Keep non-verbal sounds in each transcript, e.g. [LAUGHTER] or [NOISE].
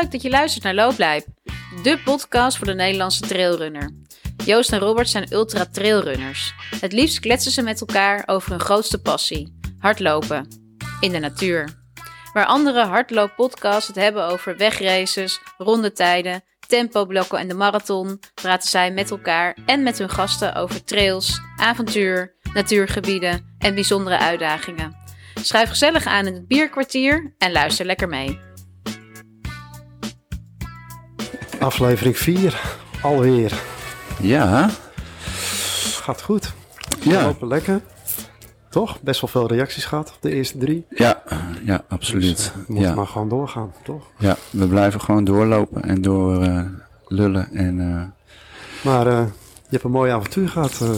leuk dat je luistert naar Looplijp, de podcast voor de Nederlandse trailrunner. Joost en Robert zijn ultra trailrunners. Het liefst kletsen ze met elkaar over hun grootste passie: hardlopen. In de natuur. Waar andere hardlooppodcasts het hebben over wegraces, rondetijden, tempoblokken en de marathon, praten zij met elkaar en met hun gasten over trails, avontuur, natuurgebieden en bijzondere uitdagingen. Schuif gezellig aan in het bierkwartier en luister lekker mee. Aflevering 4, alweer. Ja, Gaat goed. Ja. We lopen lekker. Toch? Best wel veel reacties gehad op de eerste drie. ja, ja, Dus, absoluut. eh, we moeten ja. maar gewoon doorgaan, toch? ja, we blijven gewoon doorlopen en door eh, lullen. En eh, Maar eh, je hebt een mooi avontuur gehad. eh.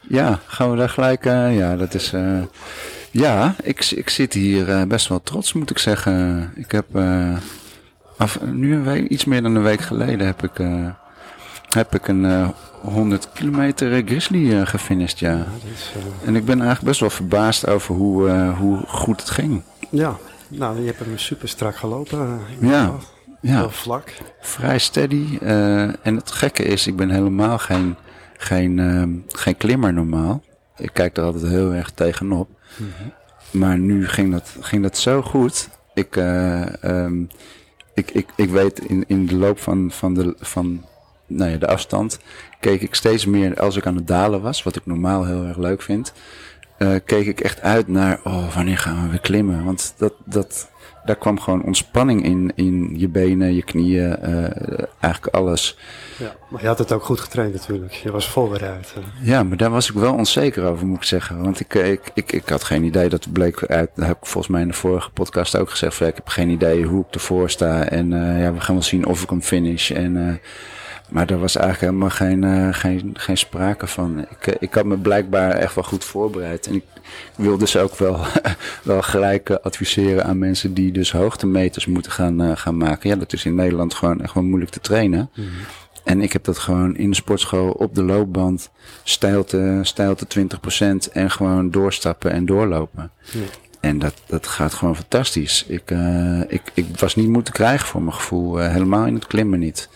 ja, gaan we daar gelijk... eh, ja, dat is... eh, ja, ik, ik zit hier eh, best wel trots, moet ik zeggen. Ik heb... eh, af, nu een week, iets meer dan een week geleden heb ik... eh, heb ik een eh, 100 kilometer eh, grizzly eh, gefinished, ja. Ja, is, eh, En ik ben eigenlijk best wel verbaasd over hoe, eh, hoe goed het ging. ja, nou, je hebt hem super strak gelopen. eh, Ja. Ja. Heel vlak. vrij steady. eh, en het gekke is, ik ben helemaal geen, geen, ehm, geen klimmer normaal. Ik kijk er altijd heel erg tegenop. Maar nu ging dat, ging dat zo goed. Ik, eh, ehm, ik, ik, ik weet in, in de loop van, van, de, van nou ja, de afstand... keek ik steeds meer, als ik aan het dalen was... wat ik normaal heel erg leuk vind... eh, keek ik echt uit naar, oh, wanneer gaan we weer klimmen? Want dat, dat, daar kwam gewoon ontspanning in, in je benen, je knieën, eh, eigenlijk alles. Ja, maar je had het ook goed getraind natuurlijk. Je was voorbereid. Ja, maar daar was ik wel onzeker over, moet ik zeggen. Want ik, eh, ik, ik, ik had geen idee, dat bleek uit, dat heb ik volgens mij in de vorige podcast ook gezegd. van, Ik heb geen idee hoe ik ervoor sta en eh, ja, we gaan wel zien of ik hem finish. En, maar daar was eigenlijk helemaal geen, eh, geen, geen sprake van. Ik, eh, ik had me blijkbaar echt wel goed voorbereid. En ik wil dus ook wel, [LAUGHS] wel gelijk eh, adviseren aan mensen die dus hoogtemeters moeten gaan, gaan maken. Ja, dat is in Nederland gewoon echt wel moeilijk te trainen. En ik heb dat gewoon in de sportschool op de loopband, stijlte, stijlte 20% en gewoon doorstappen en doorlopen. Ja. En dat, dat gaat gewoon fantastisch. Ik, ik, ik was niet moeten krijgen voor mijn gevoel, helemaal in het klimmen niet.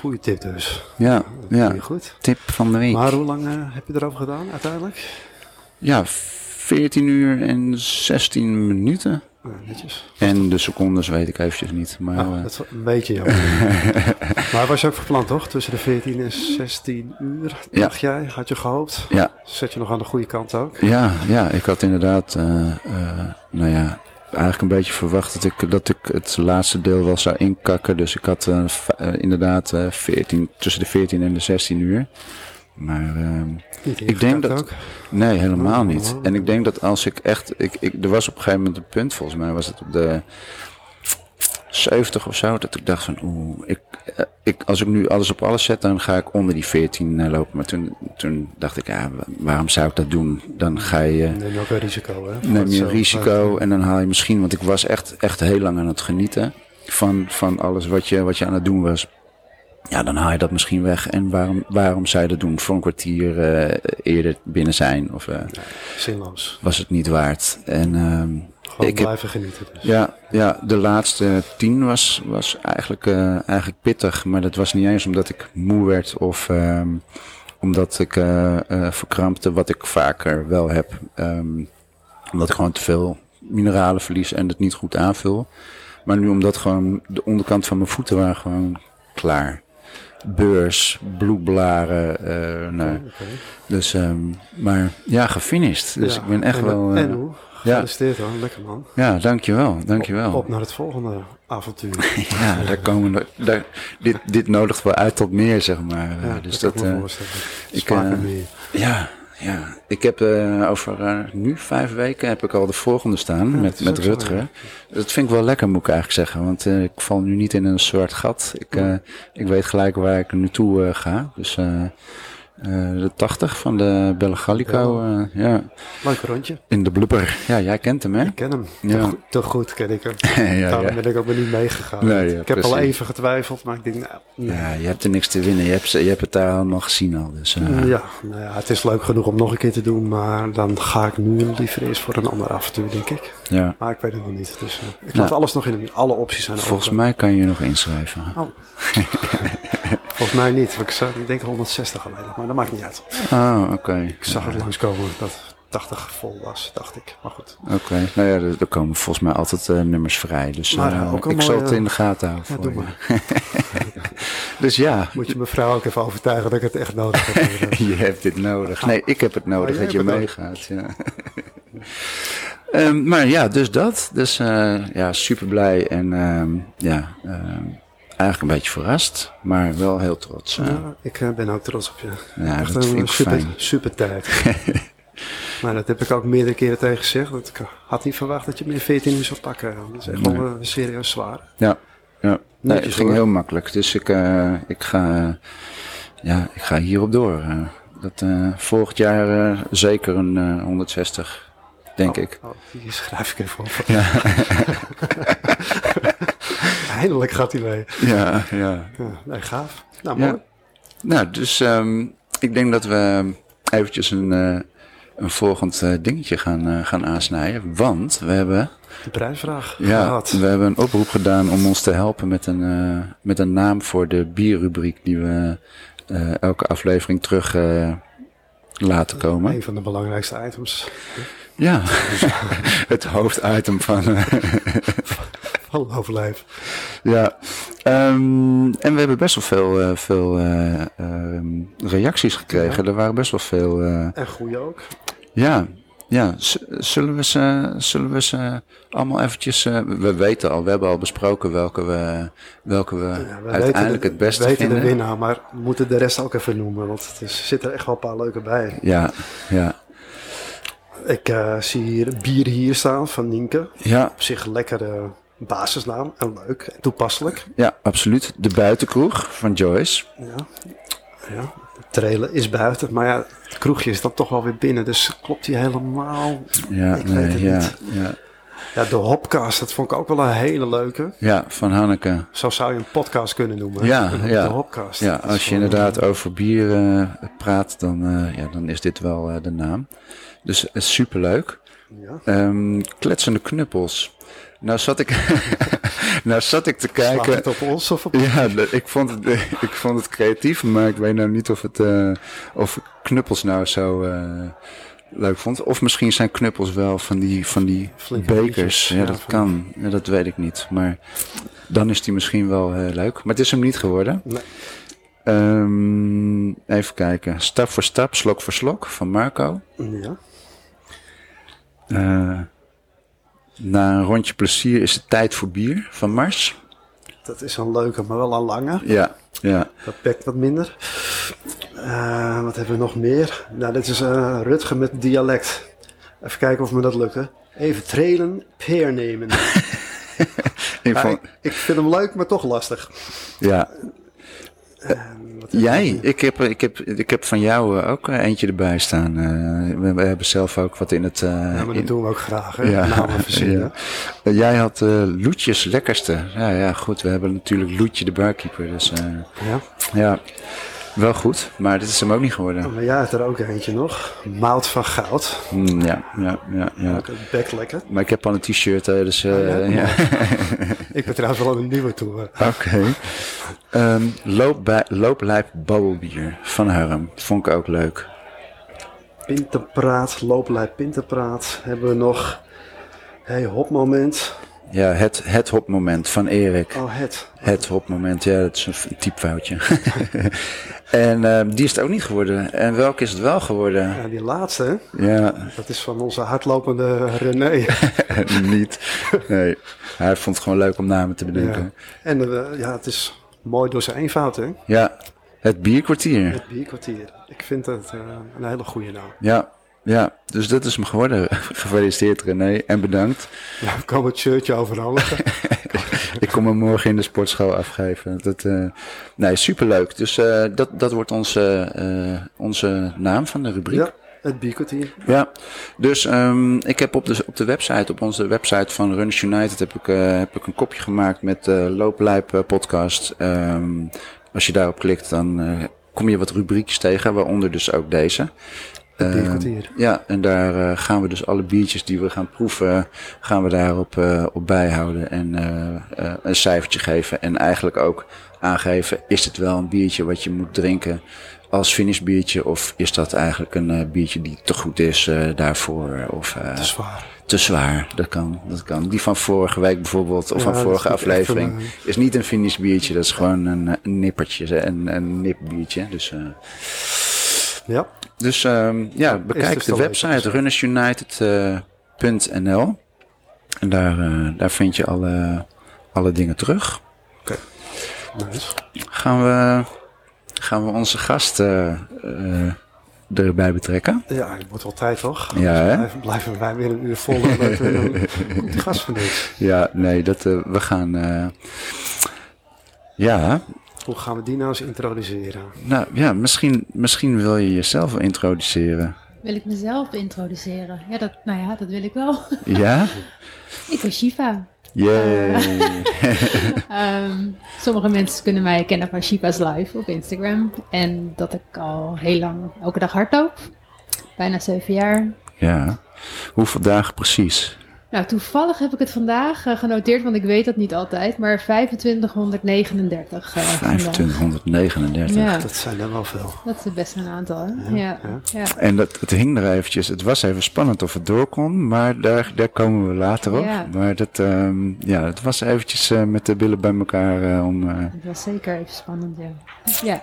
Goeie tip dus. Ja, ja. goed. Tip van de week. Maar hoe lang eh, heb je erover gedaan uiteindelijk? Ja, 14 uur en 16 minuten. Netjes. En de secondes weet ik eventjes niet. Maar Ah, eh, dat is een beetje jammer. [LAUGHS] maar was je ook verpland toch? Tussen de 14 en 16 uur, Ja. dacht jij? Had je gehoopt? ja, Zet je nog aan de goede kant ook? Ja, ja, ik had inderdaad, eh, nou ja, eigenlijk een beetje verwacht dat ik, dat ik het laatste deel wel zou inkakken. Dus ik had eh, eh, inderdaad eh 14, tussen de 14 en de 16 uur. Maar ehm, Ik denk dat- ook. nee, helemaal Oh, niet. helemaal En ik denk dat als ik echt, ik, ik, er was op een gegeven moment een punt, volgens mij was het op de 70 of zo, dat ik dacht van oeh, ik, eh, ik, als ik nu alles op alles zet, dan ga ik onder die 14 eh, lopen. Maar toen, toen dacht ik, ja, wa- waarom zou ik dat doen? Dan ga je... Neem je ook een risico, hè? neem je een risico eh, en dan haal je misschien, want ik was echt, echt heel lang aan het genieten van, van alles wat je, wat je aan het doen was. Ja, dan haal je dat misschien weg. En waarom, waarom zou je dat doen? Voor een kwartier eerder binnen zijn? Of Zinloos. was het niet waard? En ehm, Gewoon Ik heb- blijven genieten dus. ja, ja, de laatste tien was, was eigenlijk, eh, eigenlijk pittig. Maar dat was niet eens omdat ik moe werd of ehm, omdat ik eh, eh, verkrampte, wat ik vaker wel heb. Ehm, omdat ik gewoon te veel mineralen verlies en het niet goed aanvul. Maar nu omdat gewoon de onderkant van mijn voeten waren gewoon klaar. Beurs, bloedblaren, Oké. dus, ehm, maar ja, gefinished. Dus Ja, ik ben echt en, wel... En hoe? Gefeliciteerd hoor, lekker man. ja, dankjewel, dankjewel. Op, op naar het volgende avontuur. [LAUGHS] Ja, daar komen we, daar, dit, dit nodigt wel uit tot meer, zeg maar. Ja, dus dat ik eh, ik, eh, meer. ja, ja. Ik heb eh, over nu vijf weken heb ik al de volgende staan Ja, met, met zo, Rutger. ja. Dat vind ik wel lekker, moet ik eigenlijk zeggen. Want ik val nu niet in een zwart gat. Ik, ik weet gelijk waar ik nu toe eh, ga. Dus eh, de 80 van de Belle Gallico. eh, ja. Leuk rondje. In de blubber. Ja, jij kent hem, hè? Ik ken hem. Ja. Te, goed, ken ik hem. [LAUGHS] ja, Daarom ja. ben ik ook maar niet meegegaan. Nee, ja, ik heb al even getwijfeld, maar ik denk, nou, nee. ja, je hebt er niks te winnen. Je hebt, je hebt het daar allemaal gezien al. Dus, eh, Ja, nou ja, het is leuk genoeg om nog een keer te doen, maar dan ga ik nu liever eerst voor een ander avontuur, denk ik. ja. Maar ik weet het nog niet. Dus ik Nou. laat alles nog in. Alle opties zijn Volgens open. mij kan je je nog inschrijven. Oh. [LAUGHS] Volgens mij niet. Ik, zag, ik denk 160 alleen maar dat maakt niet uit. Ah, oké. Ik zag het langskomen dat 80 vol was, dacht ik. Maar goed. Oké, nou ja, er, er komen volgens mij altijd eh, nummers vrij. Dus Maar, eh, ik zal het in de gaten houden Ja, doe je. maar. [LAUGHS] Dus ja, Moet je mevrouw ook even overtuigen dat ik het echt nodig heb. [LAUGHS] je hebt dit nodig. Nee, ik heb het nodig Oh, jij dat je meegaat. Ja. [LAUGHS] Ehm, maar ja, dus dat. Dus eh, ja, super blij en ehm, ja, ehm, eigenlijk een beetje verrast, maar wel heel trots. Ja, ik eh, ben ook trots op je. ja, echt dat een vind ik super, fijn. super tijd. [LAUGHS] maar dat heb ik ook meerdere keren tegen gezegd. Dat ik had niet verwacht dat je meer 14 uur zou pakken. Dat is echt wel eh, serieus zwaar. Ja, ja. Nee, het ging hoor. heel makkelijk. Dus ik, eh, ik, ga, ja, ik ga hierop door. dat, eh, volgend jaar zeker een eh, 160, denk ik. Oh, die schrijf ik even op. Ja, [LAUGHS] [LAUGHS] Eindelijk gaat hij mee. ja, ja. Ja, nee, gaaf. Nou, mooi. Ja. Nou, dus ehm, ik denk dat we eventjes een, eh, een volgend eh, dingetje gaan, eh, gaan aansnijden. Want we hebben, De prijsvraag ja, gehad. we hebben een oproep gedaan om ons te helpen met een, met een naam voor de bierrubriek die we elke aflevering terug laten komen. Een van de belangrijkste items Ja, [LAUGHS] het hoofditem van. Van overleef. ja. Ehm, en we hebben best wel veel, eh, veel eh, ehm, reacties gekregen. Er waren best wel veel. eh, En goeie ook. ja, ja. Z- zullen, we ze, zullen we ze allemaal eventjes. we weten al, we hebben al besproken welke we, welke we, Ja, we uiteindelijk weten de, het beste weten vinden. de winnaar, maar we moeten de rest ook even noemen. Want er zitten echt wel een paar leuke bij. Ja, ja, Ik zie hier bier hier staan van Nienke. ja, Op zich lekkere basisnaam en leuk en toepasselijk. ja, absoluut. De buitenkroeg van Joyce. Ja. ja. Het trailen is buiten, maar ja, het kroegje is dan toch wel weer binnen. Dus klopt die helemaal? Ja, Ik nee, weet het ja, niet. ja, Ja, de Hopcast, dat vond ik ook wel een hele leuke. ja, van Hanneke. Zo zou je een podcast kunnen noemen. Ja, ja. De Hopcast. Ja, als je inderdaad over bier eh, praat, dan, eh, ja, dan is dit wel eh, de naam. Dus superleuk. Ja. Ehm, kletsende knuppels. Nou zat ik, [LAUGHS] nou zat ik te kijken. het op ons of op Ja, ik vond, het, [LAUGHS] ik vond het creatief, maar ik weet nou niet of, het, eh, of ik knuppels nou zo eh, leuk vond. Of misschien zijn knuppels wel van die, van die Flinke bekers. Ja, ja, dat kan. Ja, dat weet ik niet. Maar dan is die misschien wel eh, leuk. Maar het is hem niet geworden. Nee. Ehm, even kijken. Stap voor stap, slok voor slok van Marco. Ja. Eh, na een rondje plezier is het tijd voor bier van Mars. Dat is een leuke, maar wel een lange. Ja, ja. Dat pakt wat minder. Eh, wat hebben we nog meer? Nou, dit is eh Rutger met dialect. Even kijken of me dat lukt. hè. Even trailen, peer nemen. [LAUGHS] Ik Ja, vond, ik, ik vind hem leuk, maar toch lastig. ja. Wat Jij, ik heb, ik, heb, ik heb van jou eh, ook eh, eentje erbij staan. Eh, we, we hebben zelf ook wat in het... eh, Ja, maar in- dat doen we ook graag, hè? Ja, Namen verzinnen. [LAUGHS] ja. Eh, jij had eh Loetjes lekkerste. Ja, ja, goed. We hebben natuurlijk Loetje de barkeeper. Dus eh, Ja. ja, wel goed. Maar dit is hem ook niet geworden. Maar jij hebt er ook eentje nog. Mout van goud. Mm, ja, ja, ja, ja. Bek lekker. Maar ik heb al een t-shirt, dus... eh, Oh, ja? ja. [LAUGHS] Ik ben trouwens wel een nieuwe toe. Oké. Ehm, loop bij, looplijp babbelbier van Harm. Vond ik ook leuk. Pinterpraat, looplijn Pinterpraat. Hebben we nog. Hey, hopmoment. Ja, het, het hopmoment van Erik. Oh, het. Het hopmoment, ja, dat is een typfoutje. [LAUGHS] en ehm, die is het ook niet geworden. En welke is het wel geworden? Ja, die laatste, hè? Ja, dat is van onze hardlopende René. [LAUGHS] niet. Nee, hij vond het gewoon leuk om namen te bedenken. En eh, ja, het is mooi door zijn eenvoud, hè? Ja, het bierkwartier. Het bierkwartier. Ik vind het eh, een hele goede naam. Ja, ja, dus dat is hem geworden. [LAUGHS] Gefeliciteerd René en bedankt. Ja, we komen het shirtje overhandigen. [LAUGHS] ik kom hem morgen in de sportschool afgeven. Dat, uh, nee, superleuk. Dus uh, dat, dat wordt onze, uh, onze naam van de rubriek. Ja, het bierkwartier. Ja, dus um, ik heb op de, op de website, op onze website van Runners United, heb ik, heb ik een kopje gemaakt met uh, Looplijp podcast. Um, als je daarop klikt, dan kom je wat rubriekjes tegen, waaronder dus ook deze. Uh, ja, en daar uh, gaan we dus alle biertjes die we gaan proeven, gaan we daarop uh, op bijhouden en een cijfertje geven. En eigenlijk ook aangeven, is het wel een biertje wat je moet drinken als finishbiertje? Of is dat eigenlijk een biertje die te goed is daarvoor? Of, te zwaar. Te zwaar, dat kan, dat kan. Die van vorige week bijvoorbeeld, of ja, van vorige aflevering, een, is niet een finishbiertje. Dat is gewoon een, een nippertje, een, een nipbiertje. Dus... Ja. Dus um, ja, bekijk dus de website runnersunited.nl. En daar, daar vind je alle, alle dingen terug. Oké, okay. nice. Gaan we, gaan we onze gasten uh, erbij betrekken? Ja, het wordt wel tijd toch? Ja, hè? Blijven, blijven wij weer een uur vol. [LAUGHS] Komt de gast van dit. Ja, nee, dat, uh, we gaan... ja, hoe gaan we die nou eens introduceren? Nou ja, misschien, misschien wil je jezelf introduceren. Wil ik mezelf introduceren? Ja, dat, nou ja, dat wil ik wel. Ja? [LAUGHS] ik ben Shiva. Yay. Um, [LAUGHS] sommige mensen kunnen mij kennen van Shiva's Live op Instagram. En dat ik al heel lang elke dag hardloop. Bijna zeven jaar. Ja. Hoeveel dagen precies? Nou, toevallig heb ik het vandaag uh, genoteerd, want ik weet dat niet altijd, maar 2539. Uh, 2539, ja. dat zijn er wel veel. Dat is best een aantal, hè? Ja. ja. ja. En dat, het hing er eventjes, het was even spannend of het door kon, maar daar, daar komen we later op. Maar dat, um, ja, het was eventjes uh, met de billen bij elkaar uh, om... het was zeker even spannend, ja. Ja.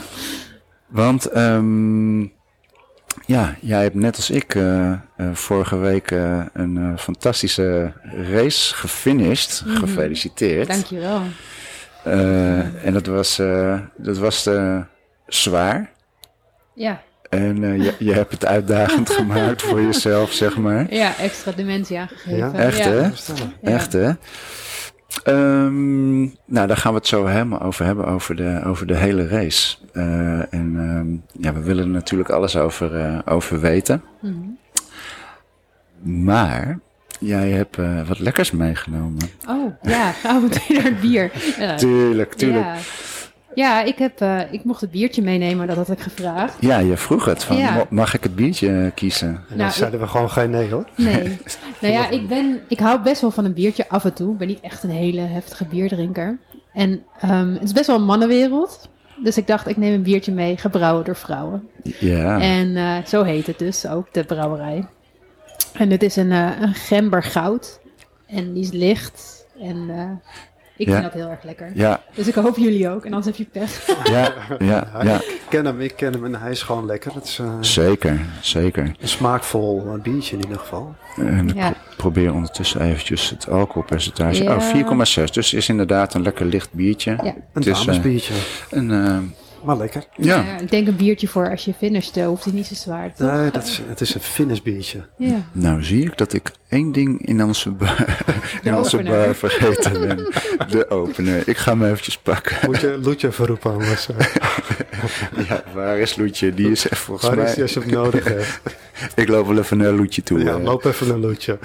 [LAUGHS] want... Um, ja, jij hebt net als ik uh, uh, vorige week uh, een fantastische race gefinished. Mm. Gefeliciteerd. Dankjewel. en dat was, dat was zwaar. Ja. En je, je hebt het uitdagend [LAUGHS] gemaakt voor jezelf, zeg maar. Ja, extra dimensie aangegeven. Ja, echt ja. hè? Ja. Echt hè? Um, nou, daar gaan we het zo helemaal over hebben, over de, over de hele race. Uh, en um, ja, we willen er natuurlijk alles over, uh, over weten. Mm -hmm. Maar jij hebt uh, wat lekkers meegenomen. Oh, ja, we meteen naar het bier. Tuurlijk, tuurlijk. Ja, ik, heb, uh, ik mocht het biertje meenemen, dat had ik gevraagd. Ja, je vroeg het. Van, ja. Mag ik het biertje kiezen? En dan nou, zeiden ik... we gewoon geen nee hoor. Nee. [LAUGHS] nou ja, ik, ben, ik hou best wel van een biertje af en toe. Ik ben niet echt een hele heftige bierdrinker. En um, het is best wel een mannenwereld. Dus ik dacht, ik neem een biertje mee, gebrouwen door vrouwen. Ja. En uh, zo heet het dus ook, de brouwerij. En dit is een, uh, een gember goud. En die is licht. En ik ja. vind dat heel erg lekker. Ja. Dus ik hoop jullie ook. En anders heb je pech. Ja, ja, [LAUGHS] ja. Ik ken hem, ik ken hem en hij is gewoon lekker. Het is, uh, zeker, zeker. Een smaakvol biertje in ieder geval. En ik ja. probeer ondertussen eventjes het alcoholpercentage. Ja. Oh, 4,6. Dus is inderdaad een lekker licht biertje. Ja. Een damesbiertje. Uh, een... Maar lekker. Ja. ja. ik denk een biertje voor als je finisht, uh, hoeft hij niet zo zwaar. Toch? Nee, dat is, het is een finish biertje. Ja. Nou zie ik dat ik één ding in onze bar, [LAUGHS] in onze bar vergeten ben. De opener. Ik ga hem eventjes pakken. Moet je Loetje verroepen anders. [LAUGHS] ja, waar is Loetje? Die is echt volgens waar mij... Waar is die als je hem nodig hebt? [LAUGHS] ik loop wel even naar Loetje toe. Ja, loop even naar Loetje.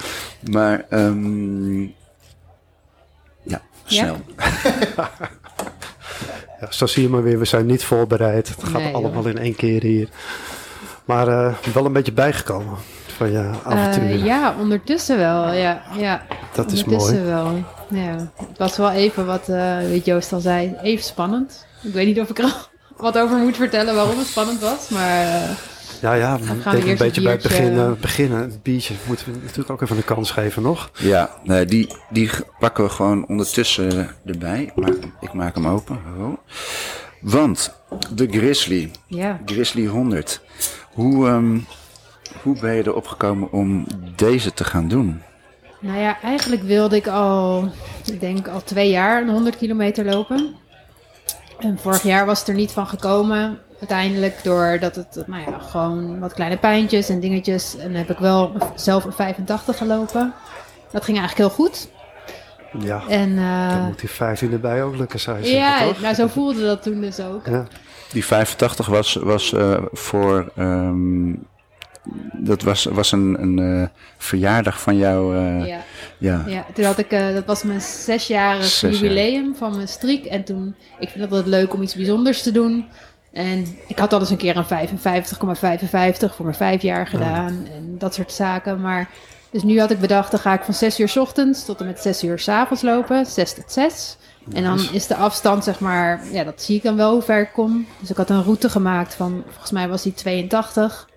Maar, um, ja, snel. Ja? Ja, zo zie je maar weer, we zijn niet voorbereid. Het gaat Nee, allemaal joh. in één keer hier. Maar eh, wel een beetje bijgekomen van je avontuur. Eh, ja, ondertussen wel. Ja, ja. Dat is ondertussen mooi. wel. Ja. Het was wel even wat, weet Joost al zei, even spannend. Ik weet niet of ik er [LAUGHS] wat over moet vertellen waarom het spannend was, maar Ja, ja, Dan ik gaan we denk een beetje bij het begin, beginnen. Het biertje moeten we natuurlijk ook even een kans geven nog. Ja, nee, die, die pakken we gewoon ondertussen erbij. Maar ik maak hem open. Oh. Want de Grizzly, ja. Grizzly 100. Hoe, ehm, hoe ben je erop gekomen om deze te gaan doen? Nou ja, eigenlijk wilde ik al, ik denk al twee jaar een 100 kilometer lopen. En vorig jaar was het er niet van gekomen. Uiteindelijk doordat het, nou ja, gewoon wat kleine pijntjes en dingetjes. En heb ik wel zelf een 85 gelopen. Dat ging eigenlijk heel goed. Ja, En dan eh, moet die 15 erbij ook lukken, zou je ja, zeggen, nou zo voelde dat toen dus ook. Ja. Die 85 was, was eh, voor. ehm, dat was, was een, een eh, verjaardag van jou. eh, ja. Ja. Ja, toen had ik, eh, dat was mijn zesjarig Zes jaar. jubileum van mijn striek. En toen, ik vind het altijd leuk om iets bijzonders te doen. En ik had al eens een keer een 55,55 voor mijn vijf jaar gedaan. En dat soort zaken. Maar, dus nu had ik bedacht, dan ga ik van 6 uur 's ochtends tot en met 6 uur 's avonds lopen. 6 tot 6. En dan is de afstand, zeg maar, ja, dat zie ik dan wel hoe ver ik kom. Dus ik had een route gemaakt van, volgens mij was die 82.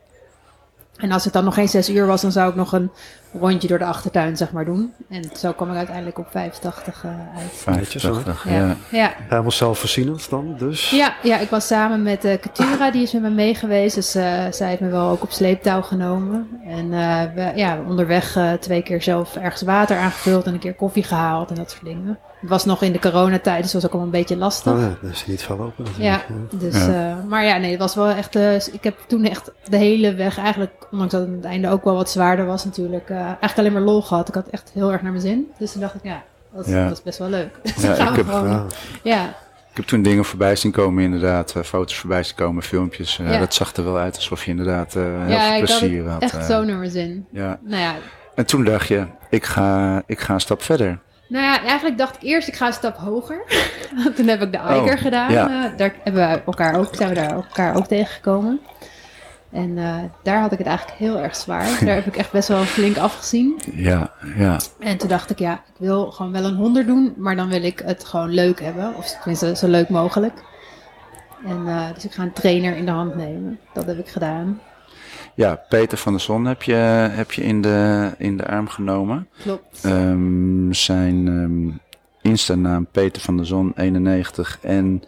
En als het dan nog geen 6 uur was, dan zou ik nog een rondje door de achtertuin, zeg maar, doen. En zo kwam ik uiteindelijk op 85 eh, uit. 85. Ja. Ja. Ja. Helemaal zelfvoorzienend dan, dus. Ja, ja, ik was samen met uh, Katura, die is met me mee geweest. Dus eh, zij heeft me wel ook op sleeptouw genomen. En eh, we, ja, onderweg eh, twee keer zelf ergens water aangevuld en een keer koffie gehaald en dat soort dingen. Het was nog in de coronatijd, dus was ook al een beetje lastig. Oh ja, dat is niet veel lopen natuurlijk. Ja, dus, eh, maar ja, nee, het was wel echt. eh, ik heb toen echt de hele weg, eigenlijk, ondanks dat het aan het einde ook wel wat zwaarder was, natuurlijk, eh, eigenlijk alleen maar lol gehad. Ik had echt heel erg naar mijn zin. Dus toen dacht ik, ja, dat is, Ja. dat is best wel leuk. Dus [LAUGHS] Ja, ik heb- gewoon- Ja. ja, Ik heb toen dingen voorbij zien komen, inderdaad. eh, foto's voorbij zien komen, filmpjes. eh, Ja. Dat zag er wel uit alsof je inderdaad eh, heel ja, veel plezier had. echt eh. zo naar mijn zin. ja. Nou ja, En toen dacht je, ik ga, ik ga een stap verder. Nou ja, eigenlijk dacht ik eerst, ik ga een stap hoger. [LAUGHS] Toen heb ik de Eiker Oh, gedaan. ja. Eh, daar hebben we elkaar ook, zijn we daar elkaar ook tegengekomen. En eh, daar had ik het eigenlijk heel erg zwaar. [LAUGHS] Daar heb ik echt best wel flink afgezien. Ja, ja. En toen dacht ik, ja, ik wil gewoon wel een 100 doen, maar dan wil ik het gewoon leuk hebben. Of tenminste, zo leuk mogelijk. En eh, dus ik ga een trainer in de hand nemen. Dat heb ik gedaan. Ja, Peter van der Zon heb je, heb je in, de, in de arm genomen. Klopt. Ehm, zijn ehm Insta-naam Peter van der Zon 91 en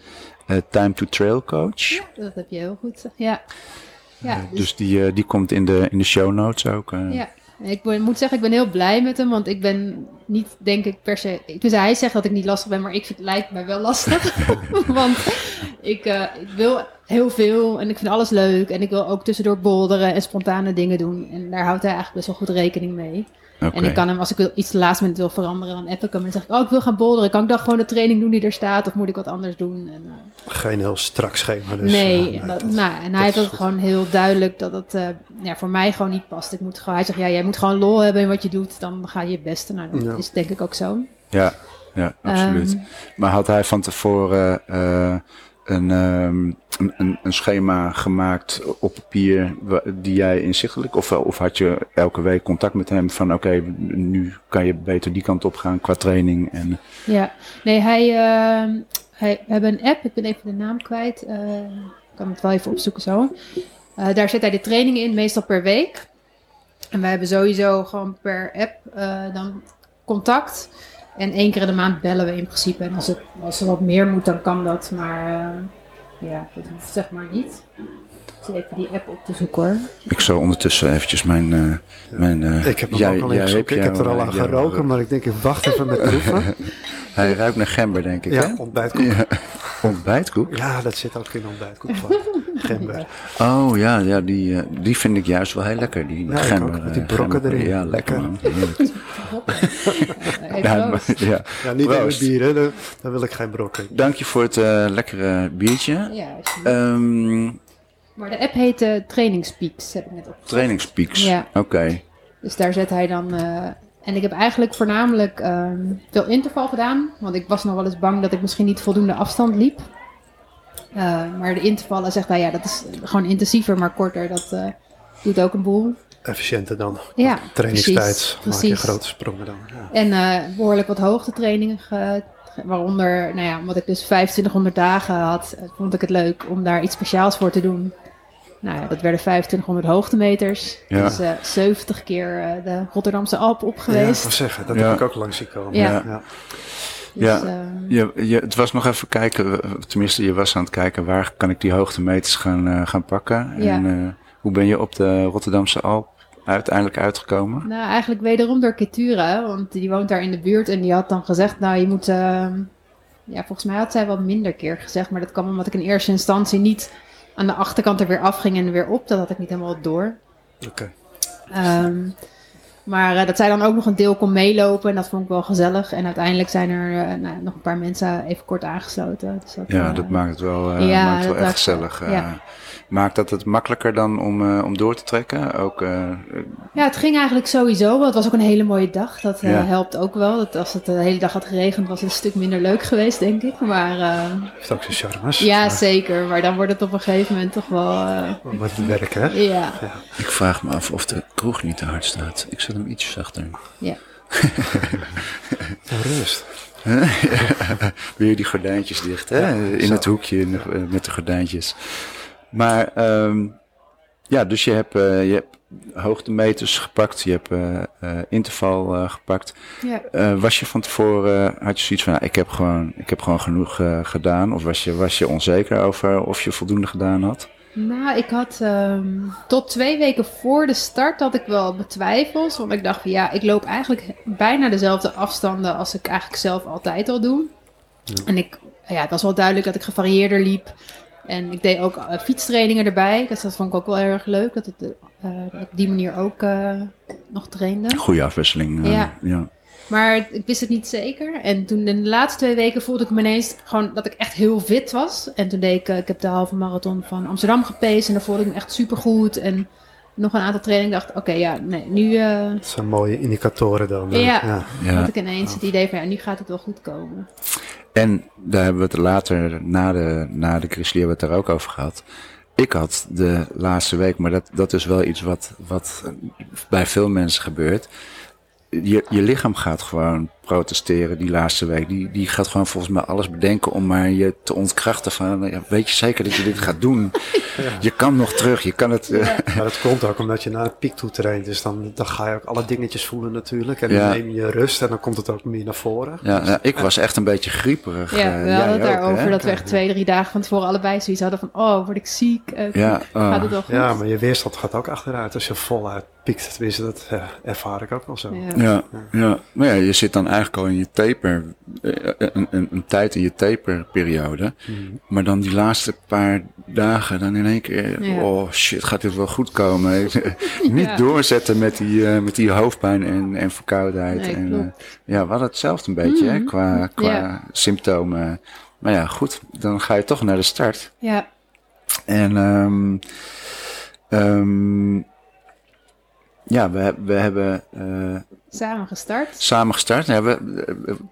eh, Time to Trail Coach. Dat heb je heel goed. Ja. Ja, dus Dus die, eh, die komt in de, in de show notes ook. eh. Ja, ik ben- moet zeggen, ik ben heel blij met hem, want ik ben niet, denk ik, per se... Dus hij zegt dat ik niet lastig ben, maar ik vind, het lijkt mij wel lastig. [LAUGHS] [LAUGHS] want ik, eh, ik wil heel veel en ik vind alles leuk. En ik wil ook tussendoor bolderen en spontane dingen doen. En daar houdt hij eigenlijk best wel goed rekening mee. Oké. En ik kan hem, als ik wil- iets de laatste minuut wil veranderen, dan app ik hem en zeg ik, oh, ik wil gaan bolderen. Kan ik dan gewoon de training doen die er staat, of moet ik wat anders doen? En, eh, Geen heel strak schema. Dus, nee, eh, en dat, dat- nou, en dat hij heeft goed. gewoon heel duidelijk dat het eh, ja, voor mij gewoon niet past. Ik moet gewoon, hij zegt, ja, jij moet gewoon lol hebben in wat je doet, dan ga je het beste. Nou, dat Ja. is denk ik ook zo. Ja, ja, absoluut. Ehm, Maar had hij van tevoren eh, een, ehm, een, een, een schema gemaakt op papier die jij inzichtelijk, of, of had je elke week contact met hem van oké, nu kan je beter die kant op gaan qua training en ja, nee, hij, eh, hij, hebben een app, ik ben even de naam kwijt. eh, ik kan het wel even opzoeken zo. Eh, daar zet hij de training in, meestal per week. En wij hebben sowieso gewoon per app eh, dan contact. En één keer in de maand bellen we in principe. En als, het, als er wat meer moet, dan kan dat. Maar eh, ja, dat hoeft zeg maar niet. Ik zit even die app op te zoeken hoor. ik zal ondertussen eventjes mijn... eh, mijn eh, Ik heb hem jij- ook al Ik heb er al aan geroken, maar ik denk ik wacht even met proeven. [LAUGHS] Hij ruikt naar gember denk ik hè? Ja, ontbijtkoek. Ja. [LAUGHS] Ontbijtkoek? Ja, dat zit ook in ontbijtkoek van [LAUGHS] gember. Oh ja, ja die, eh, die vind ik juist wel heel lekker. Die Ja, gember, ook, met die eh, brokken gember. erin. Ja, lekker man. [LAUGHS] Ja, maar- ja. Ja, niet in Proost. bier, hè. Dan, dan wil ik geen brokken. Dank je voor het eh, lekkere biertje. Ja. Ehm maar de app heet eh Trainingspeaks, heb ik net op. trainingspeaks. Ja. Oké. Dus daar zet hij dan. eh, en ik heb eigenlijk voornamelijk ehm, veel interval gedaan. Want ik was nog wel eens bang dat ik misschien niet voldoende afstand liep. Eh, maar de intervallen zegt hij, ja, dat is gewoon intensiever, maar korter. Dat eh, doet ook een boel. Efficiënter dan. Ja, Trainingstijd precies, maak je grote sprongen dan. Ja. En eh, behoorlijk wat hoogtetrainingen. ge- waaronder, nou ja, omdat ik dus 2500 dagen had, vond ik het leuk om daar iets speciaals voor te doen. Nou ja, dat werden 2500 hoogtemeters. Ja. Dus eh 70 keer eh, de Rotterdamse Alpen op Ja, ik geweest. wil zeggen, dat Ja. heb ik ook langs zien komen. Ja. Ja. Dus, Ja. eh, Je, je, het was nog even kijken, eh, tenminste je was aan het kijken waar kan ik die hoogtemeters gaan, eh, gaan pakken. Ja. En eh, hoe ben je op de Rotterdamse Alp uiteindelijk uitgekomen? Nou, eigenlijk wederom door Ketura, want die woont daar in de buurt en die had dan gezegd, nou je moet, ehm, ja volgens mij had zij wel minder keer gezegd, maar dat kwam omdat ik in eerste instantie niet aan de achterkant er weer afging en er weer op, dat had ik niet helemaal door. Oké. Ehm, Maar eh, dat zij dan ook nog een deel kon meelopen en dat vond ik wel gezellig. En uiteindelijk zijn er eh, nou, nog een paar mensen even kort aangesloten. Dus dat, Ja, eh, dat maakt het wel, eh, ja, maakt het wel echt maakt- gezellig. eh. ja. Maakt dat het makkelijker dan om, eh, om door te trekken? Ook, eh, Ja, het ging eigenlijk sowieso. wel. Het was ook een hele mooie dag. Dat eh, Ja. helpt ook wel. Dat als het de hele dag had geregend, was het een stuk minder leuk geweest, denk ik. Maar eh, Heeft ook zijn charmes. ja, Maar- zeker. Maar dan wordt het op een gegeven moment toch wel. eh, het werk, hè? ja, ik vraag me af of de kroeg niet te hard staat. Ik zet hem iets zachter. ja. En rust. [LAUGHS] Weer die gordijntjes dicht, hè? in zo. het hoekje in de- eh, met de gordijntjes. Maar ehm, ja, dus je hebt, eh, je hebt hoogtemeters gepakt, je hebt eh, interval gepakt. ja. Eh, was je van tevoren, had je zoiets van, nou, ik, heb gewoon, ik heb gewoon genoeg gedaan? Of was je, was je onzeker over of je voldoende gedaan had? Nou, ik had ehm, tot twee weken voor de start had ik wel betwijfels. Want ik dacht van ja, ik loop eigenlijk bijna dezelfde afstanden als ik eigenlijk zelf altijd al doe. En ik, ja, het was wel duidelijk dat ik gevarieerder liep. En ik deed ook eh, fietstrainingen erbij. Dus dat vond ik ook wel erg leuk. Dat, eh, ik op die manier ook eh, nog trainde. Goede afwisseling. Ja. ja. Maar ik wist het niet zeker. En toen in de laatste twee weken voelde ik me ineens gewoon dat ik echt heel fit was. En toen deed ik, eh, ik heb de halve marathon van Amsterdam gepaced. En daar voelde ik me echt super goed. En nog een aantal trainingen dacht, oké, ja, nee, nu eh, Dat zijn mooie indicatoren dan. Ja. ja. Ja. had ik ineens het idee van, ja, nu gaat het wel goed komen. En daar hebben we het later, na de, na de Grizzly, hebben we het daar ook over gehad. Ik had de laatste week, maar dat, dat is wel iets wat, wat bij veel mensen gebeurt. Je, je lichaam gaat gewoon protesteren die laatste week. Die, die gaat gewoon volgens mij alles bedenken om maar je te ontkrachten van, ja, weet je zeker dat je dit gaat doen? [LAUGHS] Je kan nog terug, je kan het... eh, [LAUGHS] Maar dat komt ook omdat je naar een piek toe traint. Dus dan, dan ga je ook alle dingetjes voelen natuurlijk. En Ja. dan neem je rust en dan komt het ook meer naar voren. ja, nou, ik was echt een beetje grieperig. Ja, eh, we hadden het daarover hè? dat we echt twee, drie dagen van tevoren allebei zoiets hadden van, oh, word ik ziek? Eh, Ja, oh. Gaat het wel goed? Ja, maar je weerstand gaat ook achteruit als je voluit piekt. Tenminste, dat ja, ervaar ik ook wel zo. Ja. Ja, ja. Maar ja, je zit dan eigenlijk al in je taper, eh, een, een, een tijd in je taperperiode. Maar dan die laatste paar dagen, dan in één keer, Ja. oh shit, gaat dit wel goed komen? [LAUGHS] Niet Ja. doorzetten met die, eh, met die hoofdpijn en, en verkoudheid. Nee, en, eh, ja, we hadden hetzelfde een beetje hè, qua, qua Ja. symptomen. Maar ja, goed, dan ga je toch naar de start. ja, En ehm ehm, ja, we, we hebben eh, samen gestart. samen gestart. Ja, we,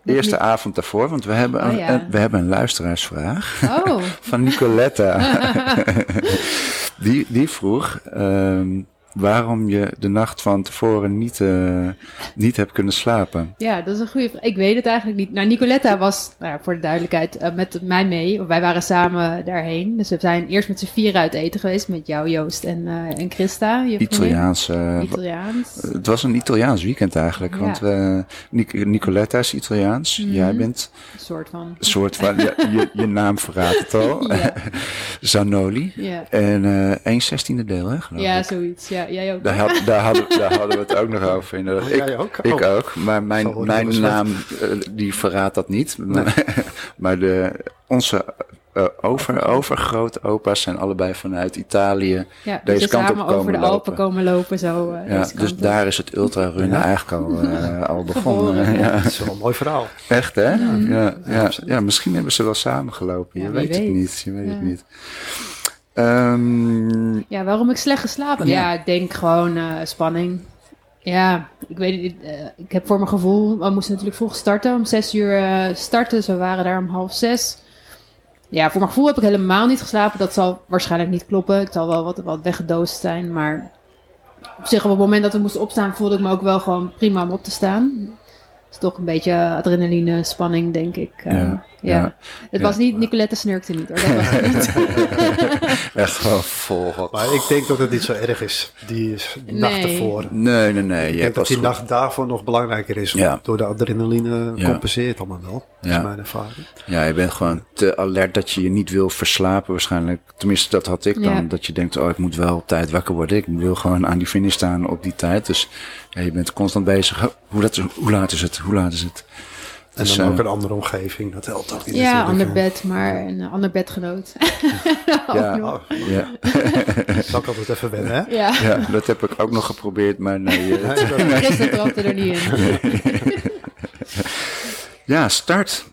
de eerste niet. avond daarvoor, want we hebben, Oh, een, ja. een- we hebben een luisteraarsvraag Oh, [LAUGHS] van Nicoletta. [LAUGHS] die, die vroeg ehm, waarom je de nacht van tevoren niet, eh, niet hebt kunnen slapen. Ja, dat is een goede vraag. Ik weet het eigenlijk niet. Nou, Nicoletta was, nou ja, voor de duidelijkheid, eh, met mij mee. Wij waren samen daarheen. Dus we zijn eerst met z'n vier uit eten geweest. Met jou, Joost en, eh, en Christa. Italiaans. Italiaans. het was een Italiaans weekend eigenlijk. Ja. Want Nic- Nicoletta is Italiaans. Mhm. Jij bent Een soort van. een soort van, je, je, je naam verraadt het al. [LAUGHS] Ja. [LAUGHS] Zanoli. Ja, En eh 1 zestiende deel, hè? geloof ja ik. zoiets. Ja, jij ook. Daar, had, daar, hadden, daar hadden we het ook nog over. Inderdaad. Oh, ik, jij ook? ik Oh. ook, maar mijn, mijn naam eh, die verraadt dat niet. [LAUGHS] maar de, onze eh, over, overgrootopa's zijn allebei vanuit Italië. ja, deze dus kant op over komen de Alpen lopen. komen lopen. Zo, eh, Ja, dus op. daar is het ultrarunnen Ja. eigenlijk al, al begonnen. Geboren, ja. Dat is wel een mooi verhaal. Echt hè? Ja, ja, ja, misschien hebben ze wel samengelopen. Je Ja, wie weet, het weet. niet. Je weet het Ja. niet. Ehm, Ja, waarom ik slecht geslapen? Ja. Ja, ik denk gewoon eh, spanning. Ja, ik weet niet. eh, ik heb voor mijn gevoel, we moesten natuurlijk vroeg starten. Om zes uur eh, starten, dus we waren daar om half zes. Ja, voor mijn gevoel heb ik helemaal niet geslapen. Dat zal waarschijnlijk niet kloppen. Het zal wel wat, wat weggedoosd zijn. Maar op zich, op het moment dat we moesten opstaan, voelde ik me ook wel gewoon prima om op te staan. Het is toch een beetje adrenaline, spanning, denk ik. Ja, ja, ja. Het Ja. was niet, Nicolette snurkte niet hoor. Dat was het niet. [LAUGHS] echt gewoon vol. wat- Maar ik denk dat het niet zo erg is, die nacht Nee. ervoor. Nee, nee, nee. Ik denk dat die goed- nacht daarvoor nog belangrijker is. Ja. Door de adrenaline Ja. compenseert allemaal wel. Dat Ja. is mijn ervaring. Ja, je bent gewoon te alert dat je je niet wil verslapen waarschijnlijk. Tenminste, dat had ik dan. Ja. Dat je denkt, oh, ik moet wel op tijd wakker worden. Ik wil gewoon aan die finish staan op die tijd. Dus ja, je bent constant bezig. Hoe, dat, hoe laat is het? Hoe laat is het? En Dus, dan eh, ook een andere omgeving, dat helpt ook niet Ja, ander bed, maar een ander bedgenoot. [LAUGHS] Ja. Ook nog. Oh, Ja. [LAUGHS] zal ik altijd even wennen, hè? Ja, ja, dat heb ik ook nog geprobeerd, maar nee. eh, Nee, dat- [LAUGHS] Christen trapte er niet in. ja, start.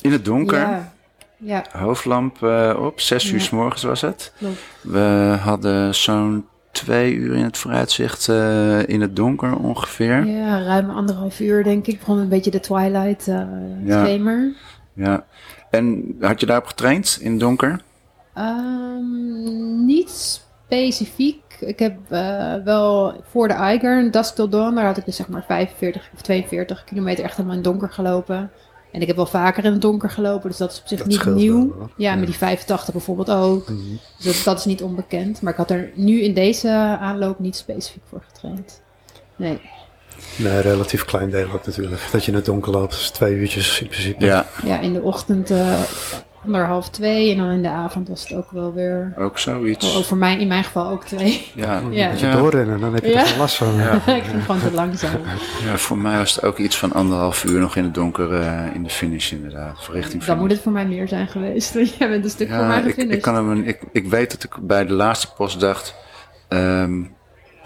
In het donker. Ja, ja Hoofdlamp eh, op, zes uur s morgens was het. klopt. We hadden zo'n twee uur in het vooruitzicht eh, in het donker ongeveer. Ja, ruim anderhalf uur denk ik. Begon een beetje de twilight eh Ja. schemer. Ja. En had je daarop getraind in het donker? Ehm, niet specifiek. Ik heb eh, wel voor de Eiger, Dusk Till Dawn, daar had ik dus zeg maar 45 of 42 kilometer echt helemaal in het donker gelopen. En ik heb wel vaker in het donker gelopen, dus dat is op zich Dat niet nieuw. wel, ja, Ja. met die 85 bijvoorbeeld ook. Mhm. Dus dat, dat is niet onbekend. Maar ik had er nu in deze aanloop niet specifiek voor getraind. Nee. Nee, relatief klein deel ook natuurlijk. Dat je in het donker loopt, dus twee uurtjes in principe. Ja, Ja, in de ochtend eh anderhalf, twee. En dan in de avond was het ook wel weer... ook zoiets. Ook voor mij, in mijn geval ook twee. Ja, Ja. Moet je Ja. doorrennen, dan heb je Ja. er last van. Ja. [LAUGHS] ik ging gewoon te langzaam. ja, voor mij was het ook iets van anderhalf uur nog in het donker eh, in de finish inderdaad. Richting Dan finish. moet het voor mij meer zijn geweest. [LAUGHS] Want jij bent een stuk voor mij ik, gefinished. ik, kan hem, ik, ik weet dat ik bij de laatste post dacht... ehm,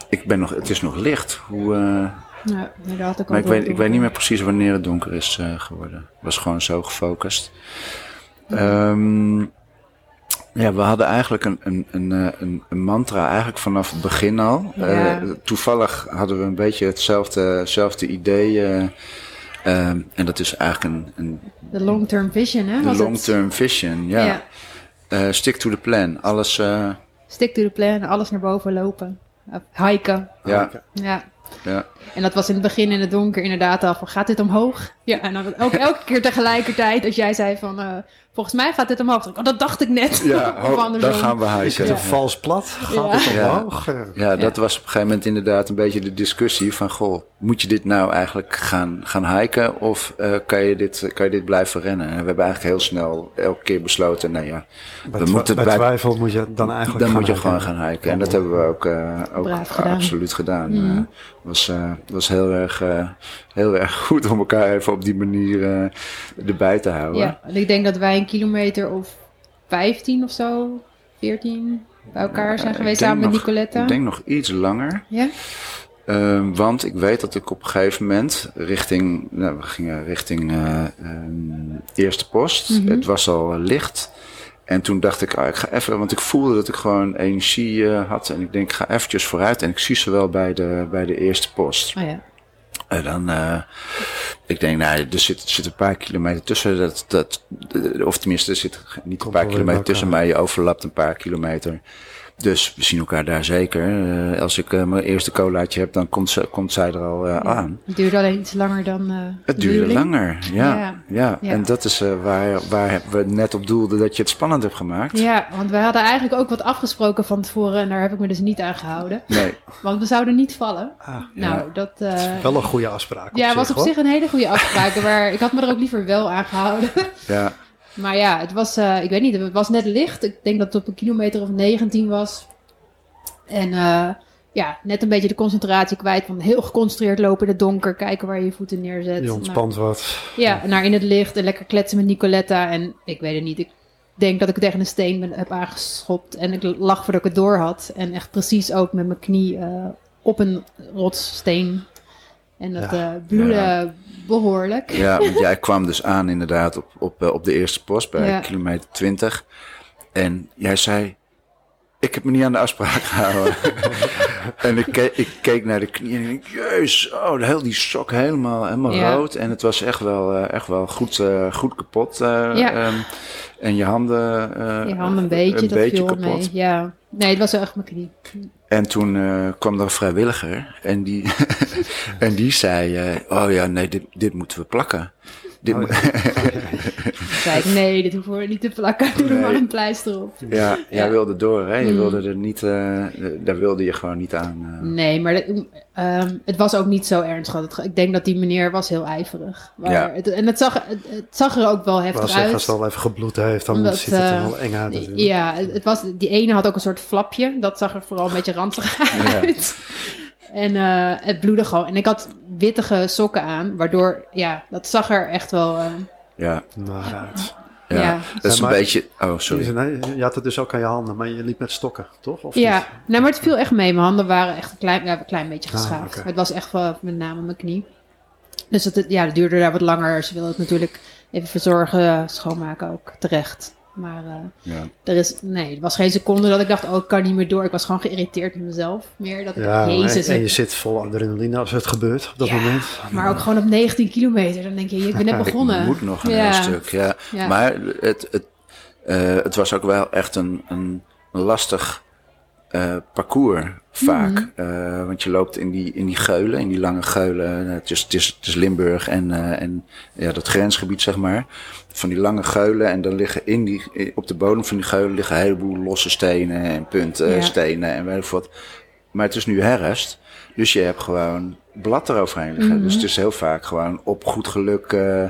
ik ben nog, het is nog licht. Hoe, eh, Ja, ik maar ik weet, ik weet niet meer precies wanneer het donker is eh, geworden. Het was gewoon zo gefocust. Ehm, ja, we hadden eigenlijk een, een, een, eh, een, een mantra eigenlijk vanaf het begin al. Ja. Eh, toevallig hadden we een beetje hetzelfde, hetzelfde idee. eh, ehm, en dat is eigenlijk een, een De long-term vision, hè? de long-term vision. Ja. Ja. Eh, stick to the plan. Alles, eh, Stick to the plan, alles naar boven lopen. Hiken. ja, Ja. ja. En dat was in het begin in het donker inderdaad al van, gaat dit omhoog? Ja, en dan ook elke keer tegelijkertijd als jij zei van, eh, volgens mij gaat dit omhoog. Oh, dat dacht ik net. ja [LAUGHS] dan gaan we Is het een vals plat? Gaat Ja. het omhoog? Ja. Ja, dat was op een gegeven moment inderdaad een beetje de discussie van, goh, moet je dit nou eigenlijk gaan, gaan hiken of eh, kan, je dit, kan je dit blijven rennen? En we hebben eigenlijk heel snel elke keer besloten, nou ja, Bij, we moeten bij bij- twijfel moet je dan eigenlijk dan moet je hiken. gewoon gaan hiken. En dat hebben we ook, eh, ook Braaf gedaan. absoluut gedaan. Mhm. Eh, was, eh, was heel erg, eh, heel erg [LAUGHS] goed om elkaar even op die manier eh, erbij te houden. Ja, en ik denk dat wij een kilometer of 15 of zo, 14 bij elkaar zijn Eh, geweest samen met Nicoletta. Ik denk nog iets langer. Ja? Ehm, want ik weet dat ik op een gegeven moment richting, nou, we gingen richting eh, ehm, eerste post. Mhm. Het was al licht. En toen dacht ik, ah, ik ga even, want ik voelde dat ik gewoon energie eh, had. En ik denk, ik ga eventjes vooruit. En ik zie ze wel bij de, bij de eerste post. Oh ja. En dan, eh, ik denk, nou, er zit, er zit een paar kilometer tussen. Dat, dat, of tenminste, er zit niet een paar kilometer tussen, maar je overlapt een paar kilometer. Dus we zien elkaar daar zeker. Eh, als ik eh, mijn eerste colaatje heb, dan komt, ze, komt zij er al eh, aan. Het duurde alleen iets langer dan eh Het de duurde langer, ja. Ja. ja. Ja. En dat is eh, waar, waar we net op doelden dat je het spannend hebt gemaakt. Ja, want wij hadden eigenlijk ook wat afgesproken van tevoren en daar heb ik me dus niet aan gehouden. Nee, Want we zouden niet vallen. Ah, Nou, dat... eh, wel een goede afspraak. ja, was op hoor. zich een hele goede afspraak, [LAUGHS] maar ik had me er ook liever wel aan gehouden. ja. Maar ja, het was, eh, ik weet niet, het was net licht. Ik denk dat het op een kilometer of 19 was. En eh, ja, net een beetje de concentratie kwijt van heel geconcentreerd lopen in het donker, kijken waar je je voeten neerzet. Je ontspant wat. Ja, naar in het licht en lekker kletsen met Nicoletta. En ik weet het niet, ik denk dat ik tegen een steen ben, heb aangeschopt. En ik lag voordat ik het door had. En echt precies ook met mijn knie eh, op een rotssteen. En dat Ja. eh bloedde behoorlijk. Ja, want [LAUGHS] jij kwam dus aan inderdaad op, op, eh, op de eerste post bij Ja. kilometer 20. En jij zei, ik heb me niet aan de afspraak gehouden. [LAUGHS] en ik keek, ik keek naar de knie en ik jeus, oh, heel die sok helemaal, helemaal Ja. rood. En het was echt wel, eh, echt wel goed, eh, goed kapot. eh, Ja. ehm, en je handen... Je hand een beetje, een dat beetje viel kapot. mee. Ja. Nee, het was wel echt mijn knie. En toen kwam er een vrijwilliger en die, [LAUGHS] en die zei, oh ja, nee, dit, dit moeten we plakken. Dit Oh, [LAUGHS] ik, nee, dit hoeven we niet te plakken. Doe er maar een pleister op. Ja, jij Ja. wilde door, hè? Je Mm. wilde er niet, eh, daar wilde je gewoon niet aan. eh. Nee, maar dat- ehm, het was ook niet zo ernstig. Ik denk dat die meneer was heel ijverig. Maar Ja. het, en het zag, het, het zag er ook wel heftig uit. als het al even gebloed heeft, dan Omdat, ziet het er eh, wel eng uit. natuurlijk. Ja, het was, die ene had ook een soort flapje. Dat zag er vooral een beetje ranzig Ja. uit. En eh, het bloedde gewoon. En ik had wittige sokken aan, waardoor, ja, dat zag er echt wel... eh, Ja, Nou, uit. ja. Ja. dat is een maar- beetje... Oh, sorry. Nee, je had het dus ook aan je handen, maar je liep met stokken, toch? Of Ja, niet? nou, maar het viel echt mee. Mijn handen waren echt een klein, ja, een klein beetje Ah, geschaafd. Het was echt wel met name mijn knie. Dus het, ja, het duurde daar wat langer. Ze wilden het natuurlijk even verzorgen, schoonmaken ook terecht. Maar eh, Ja. er is, nee, er was geen seconde dat ik dacht, oh, ik kan niet meer door. Ik was gewoon geïrriteerd met mezelf. Meer dat ik, Ja, jezus. en, en ik- je zit vol adrenaline als het gebeurt op dat Ja, moment. maar ook gewoon op 19 kilometer. Dan denk je, ik ben net begonnen. Ik moet nog een heel stuk, ja. Ja. Maar het, het, eh, het was ook wel echt een, een lastig eh, parcours vaak. Mhm. Eh, want je loopt in die, in die geulen, in die lange geulen. Eh, Het is, het is, het is Limburg en, en ja, dat grensgebied, zeg maar. Van die lange geulen. En dan liggen in die, op de bodem van die geulen liggen een heleboel losse stenen en punten, Ja. stenen en weet ik wat. Maar het is nu herfst. Dus je hebt gewoon blad eroverheen liggen. Mhm. Dus het is heel vaak gewoon op goed geluk eh,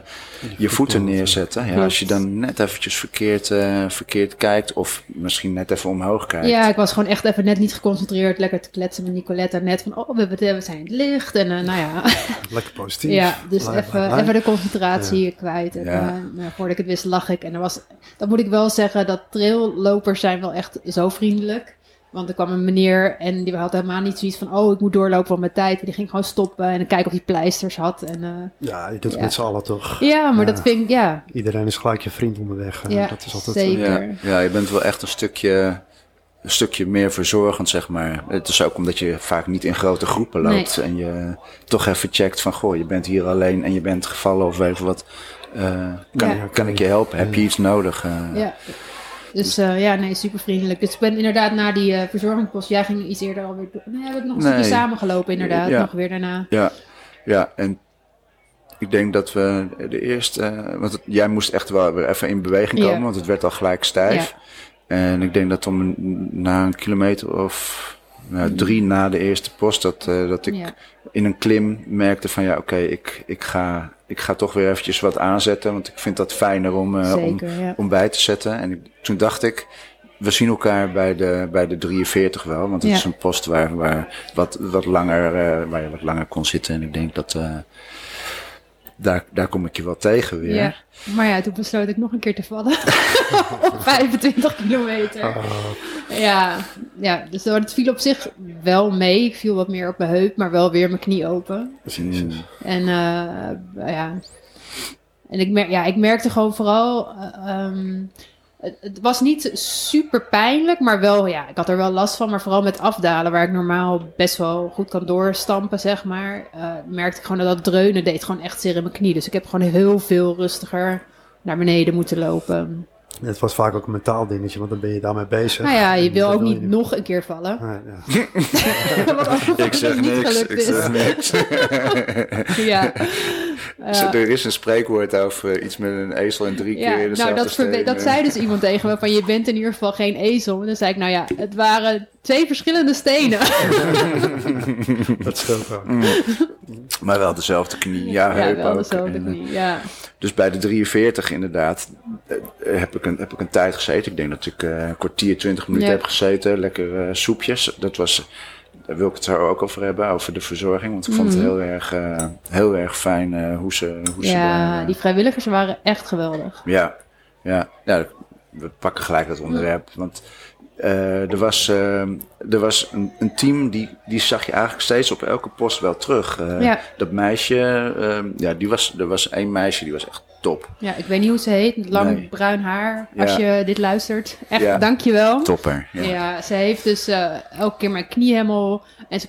je voeten neerzetten. Ja, als je dan net eventjes verkeerd, eh, verkeerd kijkt of misschien net even omhoog kijkt. Ja, ik was gewoon echt even net niet geconcentreerd. Lekker te kletsen met Nicoletta. Net van, oh, we, we zijn het licht. En eh, nou ja, [LAUGHS] Lekker positief. Ja, dus even, even de concentratie kwijt. En, Ja. nou, voordat ik het wist, lag ik. En er was, dat moet ik wel zeggen, dat traillopers zijn wel echt zo vriendelijk. Want er kwam een meneer en die had helemaal niet zoiets van... oh, ik moet doorlopen van mijn tijd. Die ging gewoon stoppen en kijken of hij pleisters had. En, eh, Ja, je doet het Ja. met z'n allen toch. ja, maar Ja. dat vind ik, ja, Iedereen is gelijk je vriend onderweg. en Ja, dat is altijd, zeker. Ja, ja, je bent wel echt een stukje, een stukje meer verzorgend, zeg maar. Het is ook omdat je vaak niet in grote groepen loopt. En je toch even checkt van, goh, je bent hier alleen en je bent gevallen of je wat. Eh, kan, Ja. kan ik je helpen? Heb je iets nodig? Eh, ja. Dus eh, ja, nee, super vriendelijk. Dus ik ben inderdaad na die eh verzorgingspost... Jij ging iets eerder alweer... door- Nee, heb ik nog een Nee. stukje samengelopen inderdaad. Ja. Nog weer daarna. Ja, ja, en ik denk dat we de eerste, eh, want het- jij moest echt wel weer even in beweging Ja. komen, want het werd al gelijk stijf. En ik denk dat om na een kilometer of nou, drie na de eerste post, dat, eh, dat ik Ja. in een klim merkte van ja, oké, ik, ik, ga, ik ga toch weer eventjes wat aanzetten, want ik vind dat fijner om, eh, om, ja. om bij te zetten. En ik, toen dacht ik, we zien elkaar bij de, bij de 43 wel. Want het Ja. is een post waar, waar, wat, wat langer, eh, waar je wat langer kon zitten. En ik denk dat daar, daar kom ik je wel tegen weer. Ja. Maar ja, toen besloot ik nog een keer te vallen. [LAUGHS] Op 25 kilometer. Oh, Ja, ja, dus het viel op zich wel mee. Ik viel wat meer op mijn heup, maar wel weer mijn knie open. Mm, En eh, ja. En ik, mer ja, ik merkte gewoon vooral. eh, ehm, het, het was niet super pijnlijk, maar wel, ja, ik had er wel last van. Maar vooral met afdalen, waar ik normaal best wel goed kan doorstampen, zeg maar. eh, merkte ik gewoon dat dat dreunen deed gewoon echt zeer in mijn knie. Dus ik heb gewoon heel veel rustiger naar beneden moeten lopen. het was vaak ook een mentaal dingetje, want dan ben je daarmee bezig. Nou ja, je wil ook niet je nog een keer vallen. Ja. [LAUGHS] Ik zeg niks, ik zeg niks. [LAUGHS] [LAUGHS] Ja. [LAUGHS] Ja. Er is een spreekwoord over iets met een ezel en drie Ja, keer dezelfde nou dat, steen, dat eh. zei dus iemand tegen me van je bent in ieder geval geen ezel. En dan zei ik nou ja, het waren twee verschillende stenen. [LAUGHS] dat scheelt ook. Maar wel dezelfde knie, ja, ja, heup wel ook. dezelfde En, eh, knie. Ja. Dus bij de 43 inderdaad eh, heb, ik een, heb ik een tijd gezeten. Ik denk dat ik eh, een kwartier, twintig minuten Ja. heb gezeten. Lekker eh, soepjes. Dat was, daar wil ik het zo ook over hebben, over de verzorging. Want ik vond het heel erg, eh, heel erg fijn eh, hoe ze, hoe ze daar, Mhm. ja, eh, die vrijwilligers waren echt geweldig. Ja, ja, ja, we pakken gelijk dat onderwerp. Want eh, er was, eh, er was een, een team die, die zag je eigenlijk steeds op elke post wel terug. Eh, Ja. Dat meisje, eh, ja, die was, er was één meisje die was echt top. Ja, ik weet niet hoe ze heet. Lang Nee. bruin haar. Als Ja. je dit luistert. Echt, Ja. dankjewel. Topper. Ja. Ja. ze heeft dus eh, elke keer mijn knie helemaal en ze,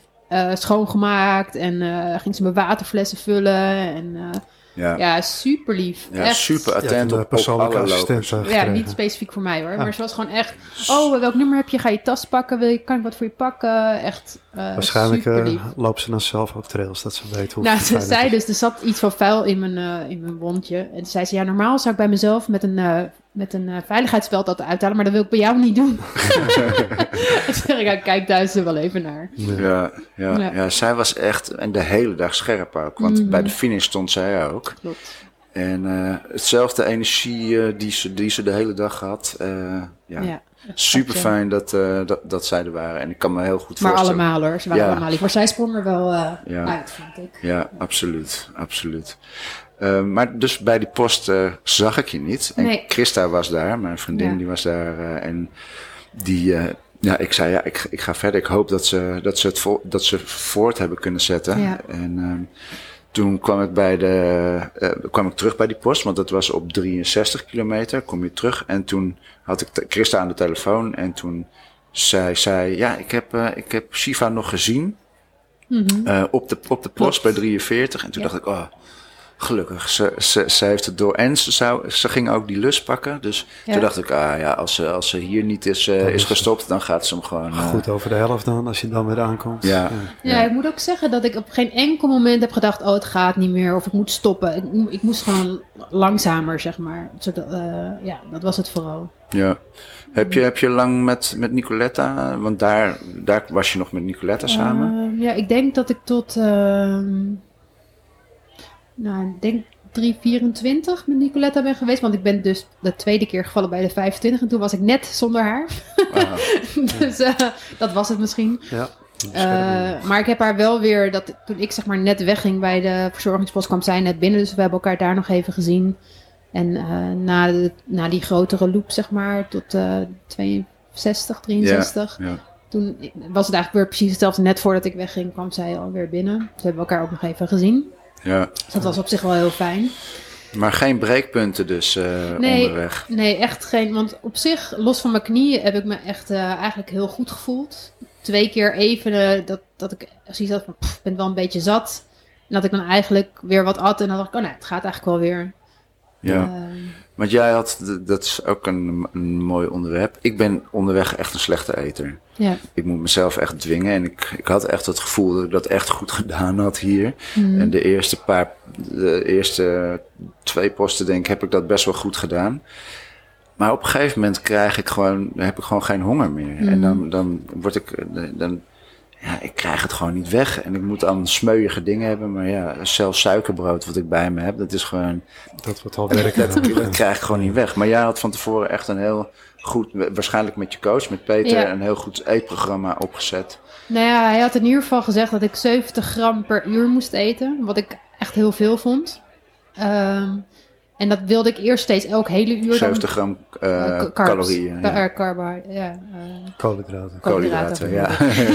schoongemaakt. En eh, ging ze mijn waterflessen vullen. En eh, Ja. ja, super lief. Ja, echt. super attent een op, persoonlijke assistent eh, Ja, niet specifiek voor mij hoor. Ah. Maar ze was gewoon echt. Oh, welk nummer heb je? Ga je tas pakken? Wil je, kan ik wat voor je pakken? Echt. Eh Waarschijnlijk eh, loopt ze dan zelf ook trails, dat ze weet hoe Nou, ze zei dus, er zat iets van vuil in mijn, eh, in mijn wondje. En zei ze, ja, normaal zou ik bij mezelf met een, eh met een veiligheidsveld dat uithalen, maar dat wil ik bij jou niet doen. [LAUGHS] [LAUGHS] Zeg ik, ja, kijk thuis er wel even naar. Ja, ja, Ja. ja. zij was echt en de hele dag scherp ook. Want Mhm. bij de finish stond zij ook. Klopt. En eh, hetzelfde energie die, ze, die ze de hele dag had. eh, ja, Ja. Super fijn dat, eh, dat, dat zij er waren. En ik kan me heel goed Maar voorstellen. allemaal hoor, ze waren Ja. allemaal lief. Maar zij sprong er wel eh, Ja. uit, vond ik. Ja, absoluut. absoluut. Eh, maar dus bij die post zag ik je niet. En Nee. Christa was daar, mijn vriendin, die was daar. en die, ja, ik zei, ja, ik, ik ga verder. Ik hoop dat ze, dat ze het vo- dat ze voort hebben kunnen zetten. Ja. En ehm, toen kwam ik, bij de, eh, kwam ik terug bij die post, want dat was op 63 kilometer. Kom je terug. En toen had ik Christa aan de telefoon. En toen zei zij, ja, ik heb, eh, ik heb Shiva nog gezien. eh, op, de, op de post Klopt. bij 43. En toen Ja. dacht ik, oh, gelukkig. Ze, ze, ze heeft het door. En ze, zou, ze ging ook die lus pakken. Dus Ja. toen dacht ik, ah ja, als ze, als ze hier niet is, eh, is gestopt, dan gaat ze hem gewoon. eh, Goed over de helft dan, als je dan weer aankomt. Ja. Ja, ik moet ook zeggen dat ik op geen enkel moment heb gedacht: oh, het gaat niet meer of ik moet stoppen. Ik, ik moest gewoon langzamer, zeg maar. Zodat, eh, ja, dat was het vooral. Ja. Heb je, heb je lang met, met Nicoletta, want daar, daar was je nog met Nicoletta samen? Ehm, ja, ik denk dat ik tot. Nou, ik denk 324 met Nicoletta ben geweest. Want ik ben dus de tweede keer gevallen bij de 25. En toen was ik net zonder haar. Ah, [LAUGHS] dus eh, dat was het misschien. Ja. Eh, maar ik heb haar wel weer, dat, toen ik zeg maar net wegging bij de verzorgingspost, kwam zij net binnen. Dus we hebben elkaar daar nog even gezien. En eh, na, de, na die grotere loop, zeg maar, tot eh 62, 63. ja. Toen was het eigenlijk weer precies hetzelfde. Net voordat ik wegging, kwam zij alweer binnen. Dus we hebben elkaar ook nog even gezien. Ja. Dus dat was op zich wel heel fijn. Maar geen breekpunten dus eh, Nee. onderweg. Nee, echt geen. Want op zich, los van mijn knieën, heb ik me echt eh, eigenlijk heel goed gevoeld. Twee keer even eh, dat, dat ik zoiets had van, pff, ik ben wel een beetje zat. En dat ik dan eigenlijk weer wat at. En dan dacht ik, oh nee, het gaat eigenlijk wel weer. Ja. Want jij had, dat is ook een, een mooi onderwerp. Ik ben onderweg echt een slechte eter. ja. Ik moet mezelf echt dwingen. En ik, ik had echt het gevoel dat ik dat echt goed [LAUGHS] gedaan had hier. Mhm. En de eerste paar, de eerste twee posten denk ik, heb ik dat best wel goed gedaan. Maar op een gegeven moment krijg ik gewoon, heb ik gewoon geen honger meer. En dan, dan word ik, dan, ja, ik krijg het gewoon niet weg. En ik moet dan smeuïge dingen hebben. Maar ja, zelfs suikerbrood wat ik bij me heb, dat is gewoon, Dat wordt al werken. dan. dat krijg ik gewoon niet weg. Maar jij had van tevoren echt een heel goed, waarschijnlijk met je coach, met Peter, Ja. een heel goed eetprogramma opgezet. Nou ja, hij had in ieder geval gezegd dat ik 70 gram per uur moest eten. Wat ik echt heel veel vond. Ehm, en dat wilde ik eerst steeds elk hele uur. dan- 70 gram carbs. calorieën. Ja. eh, carbo- ja, Koolhydraten. Koolhydraten, ja.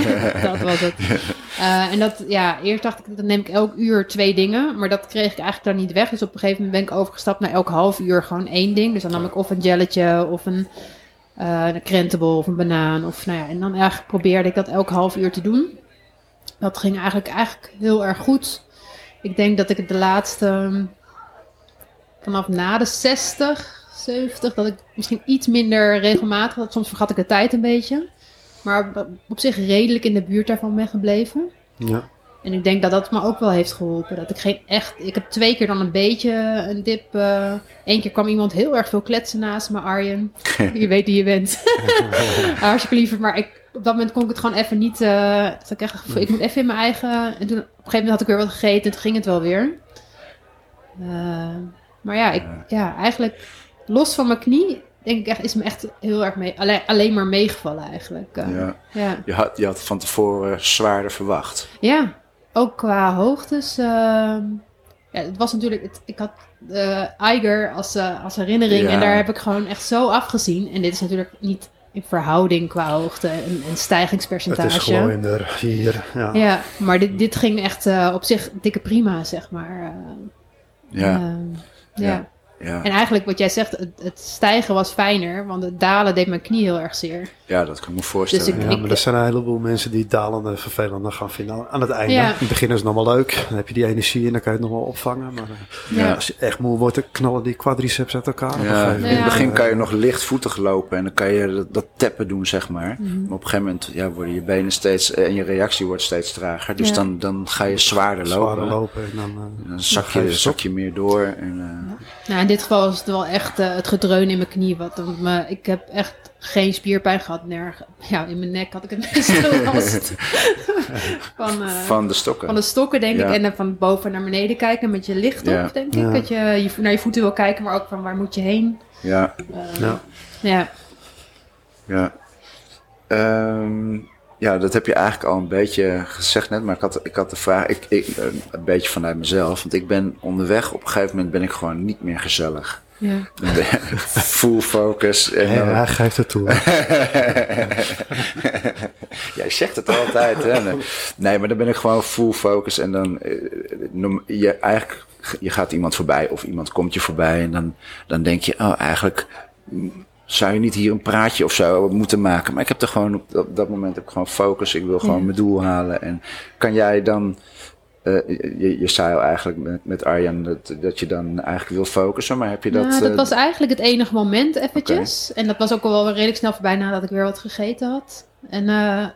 [LAUGHS] dat was het. [LAUGHS] Eh, en dat, ja, eerst dacht ik, dan neem ik elk uur twee dingen. Maar dat kreeg ik eigenlijk dan niet weg. Dus op een gegeven moment ben ik overgestapt naar elk half uur gewoon één ding. Dus dan nam ik of een jelletje of een, eh een krentenbol of een banaan. Of, nou ja, en dan eigenlijk probeerde ik dat elk half uur te doen. Dat ging eigenlijk, eigenlijk heel erg goed. Ik denk dat ik het de laatste, um, vanaf na de 60, 70, dat ik misschien iets minder regelmatig had. Soms vergat ik de tijd een beetje. Maar op- zich redelijk in de buurt daarvan ben gebleven. Ja. En ik denk dat dat me ook wel heeft geholpen. Dat ik geen echt. Ik heb twee keer dan een beetje een dip. eh Eén keer kwam iemand heel erg veel kletsen naast me, Arjen. [LAUGHS] je weet wie je bent. [LAUGHS] Hartstikke lief. Maar ik, op dat moment kon ik het gewoon even niet. eh, dat ik echt, ik moet even in mijn eigen. En toen op een gegeven moment had ik weer wat gegeten. En toen ging het wel weer. Eh, maar ja, ik, ja, eigenlijk los van mijn knie. Denk ik echt, is me echt heel erg mee, alleen, alleen maar meegevallen eigenlijk. Eh, Ja. ja. Je had, je had van tevoren zwaarder verwacht. Ja, ook qua hoogtes. ehm, ja, het was natuurlijk. Het, ik had de Eiger als, eh, als herinnering. Ja. En daar heb ik gewoon echt zo afgezien. En dit is natuurlijk niet in verhouding qua hoogte en, en Het stijgingspercentage. is gewoon in de hier. Ja. Ja, maar dit, dit ging echt eh, op zich dikke prima, zeg maar. eh, Ja, ehm, ja. En eigenlijk wat jij zegt, het, het stijgen was fijner, want het dalen deed mijn knie heel erg zeer. ja, dat kan ik me voorstellen. Dus ik- Ja, maar er zijn een heleboel mensen die dalende vervelender gaan vinden aan het einde. Ja. In het begin is het nog wel leuk. Dan heb je die energie en dan kan je het nog wel opvangen. Maar eh, Ja. als je echt moe wordt, dan knallen die quadriceps uit elkaar. Ja, in het begin Eh, kan je nog lichtvoetig lopen en dan kan je dat, dat tappen doen, zeg maar. Mhm. Maar op een gegeven moment ja, worden je benen steeds en je reactie wordt steeds trager. Dus Ja. dan, dan ga je zwaarder lopen. zwaarder lopen. En dan, eh, Dan zak je zak je meer door. En, eh, Nou, dit geval was het wel echt eh, het gedreun in mijn knie. Wat, me, ik heb echt geen spierpijn gehad. Nergens. Ja, in mijn nek had ik het [LAUGHS] meestal last. [LAUGHS] van, eh, van de stokken. van de stokken, denk Ja. ik. En dan van boven naar beneden kijken met je licht op, denk Ja. ik. Dat je, je vo- naar je voeten wil kijken, maar ook van waar moet je heen. Ja, Eh, Ja. ja. Ja. Ja, dat heb je eigenlijk al een beetje gezegd net, maar ik had, ik had de vraag, ik, ik, een beetje vanuit mezelf, want ik ben onderweg, op een gegeven moment ben ik gewoon niet meer gezellig. Ja. [LAUGHS] Full focus. En Ja, hij geeft het toe. [LAUGHS] Jij zegt het altijd, hè? Nee. Maar dan ben ik gewoon full focus en dan, eh, noem- je, eigenlijk, je gaat iemand voorbij of iemand komt je voorbij en dan, dan denk je, oh, eigenlijk zou je niet hier een praatje of zo moeten maken. Maar ik heb er gewoon, op, dat moment heb ik gewoon focus, ik wil gewoon Ja. mijn doel halen. En kan jij dan, eh, je, je zei al eigenlijk met, met Arjan dat, dat je dan eigenlijk wil focussen, maar heb je dat... Nou, dat eh, was eigenlijk het enige moment eventjes. En dat was ook al wel redelijk snel voorbij nadat ik weer wat gegeten had. En eh,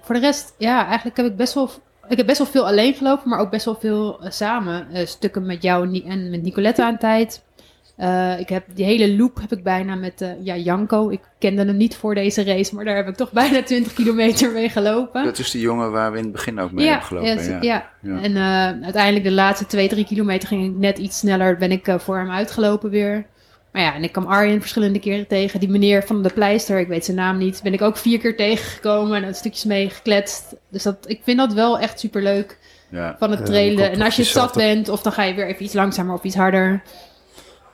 voor de rest, ja, eigenlijk heb ik best wel... Ik heb best wel veel alleen gelopen, maar ook best wel veel samen. Stukken met jou en met Nicolette aan tijd. Eh, ik heb die hele loop heb ik bijna met eh, ja, Janko. Ik kende hem niet voor deze race, maar daar heb ik toch [LAUGHS] bijna 20 kilometer mee gelopen. Dat is die jongen waar we in het begin ook mee ja, hebben gelopen. ja, Ja, ja. Ja. En eh, uiteindelijk de laatste twee, drie kilometer ging ik net iets sneller. Ben ik voor hem uitgelopen weer. Maar ja, en ik kwam Arjen verschillende keren tegen. Die meneer van de pleister, ik weet zijn naam niet. Ben ik ook vier keer tegengekomen en een stukjes mee gekletst. Dus dat, ik vind dat wel echt super leuk Ja. van het trailen. en als je zat bent, of dan ga je weer even iets langzamer of iets harder.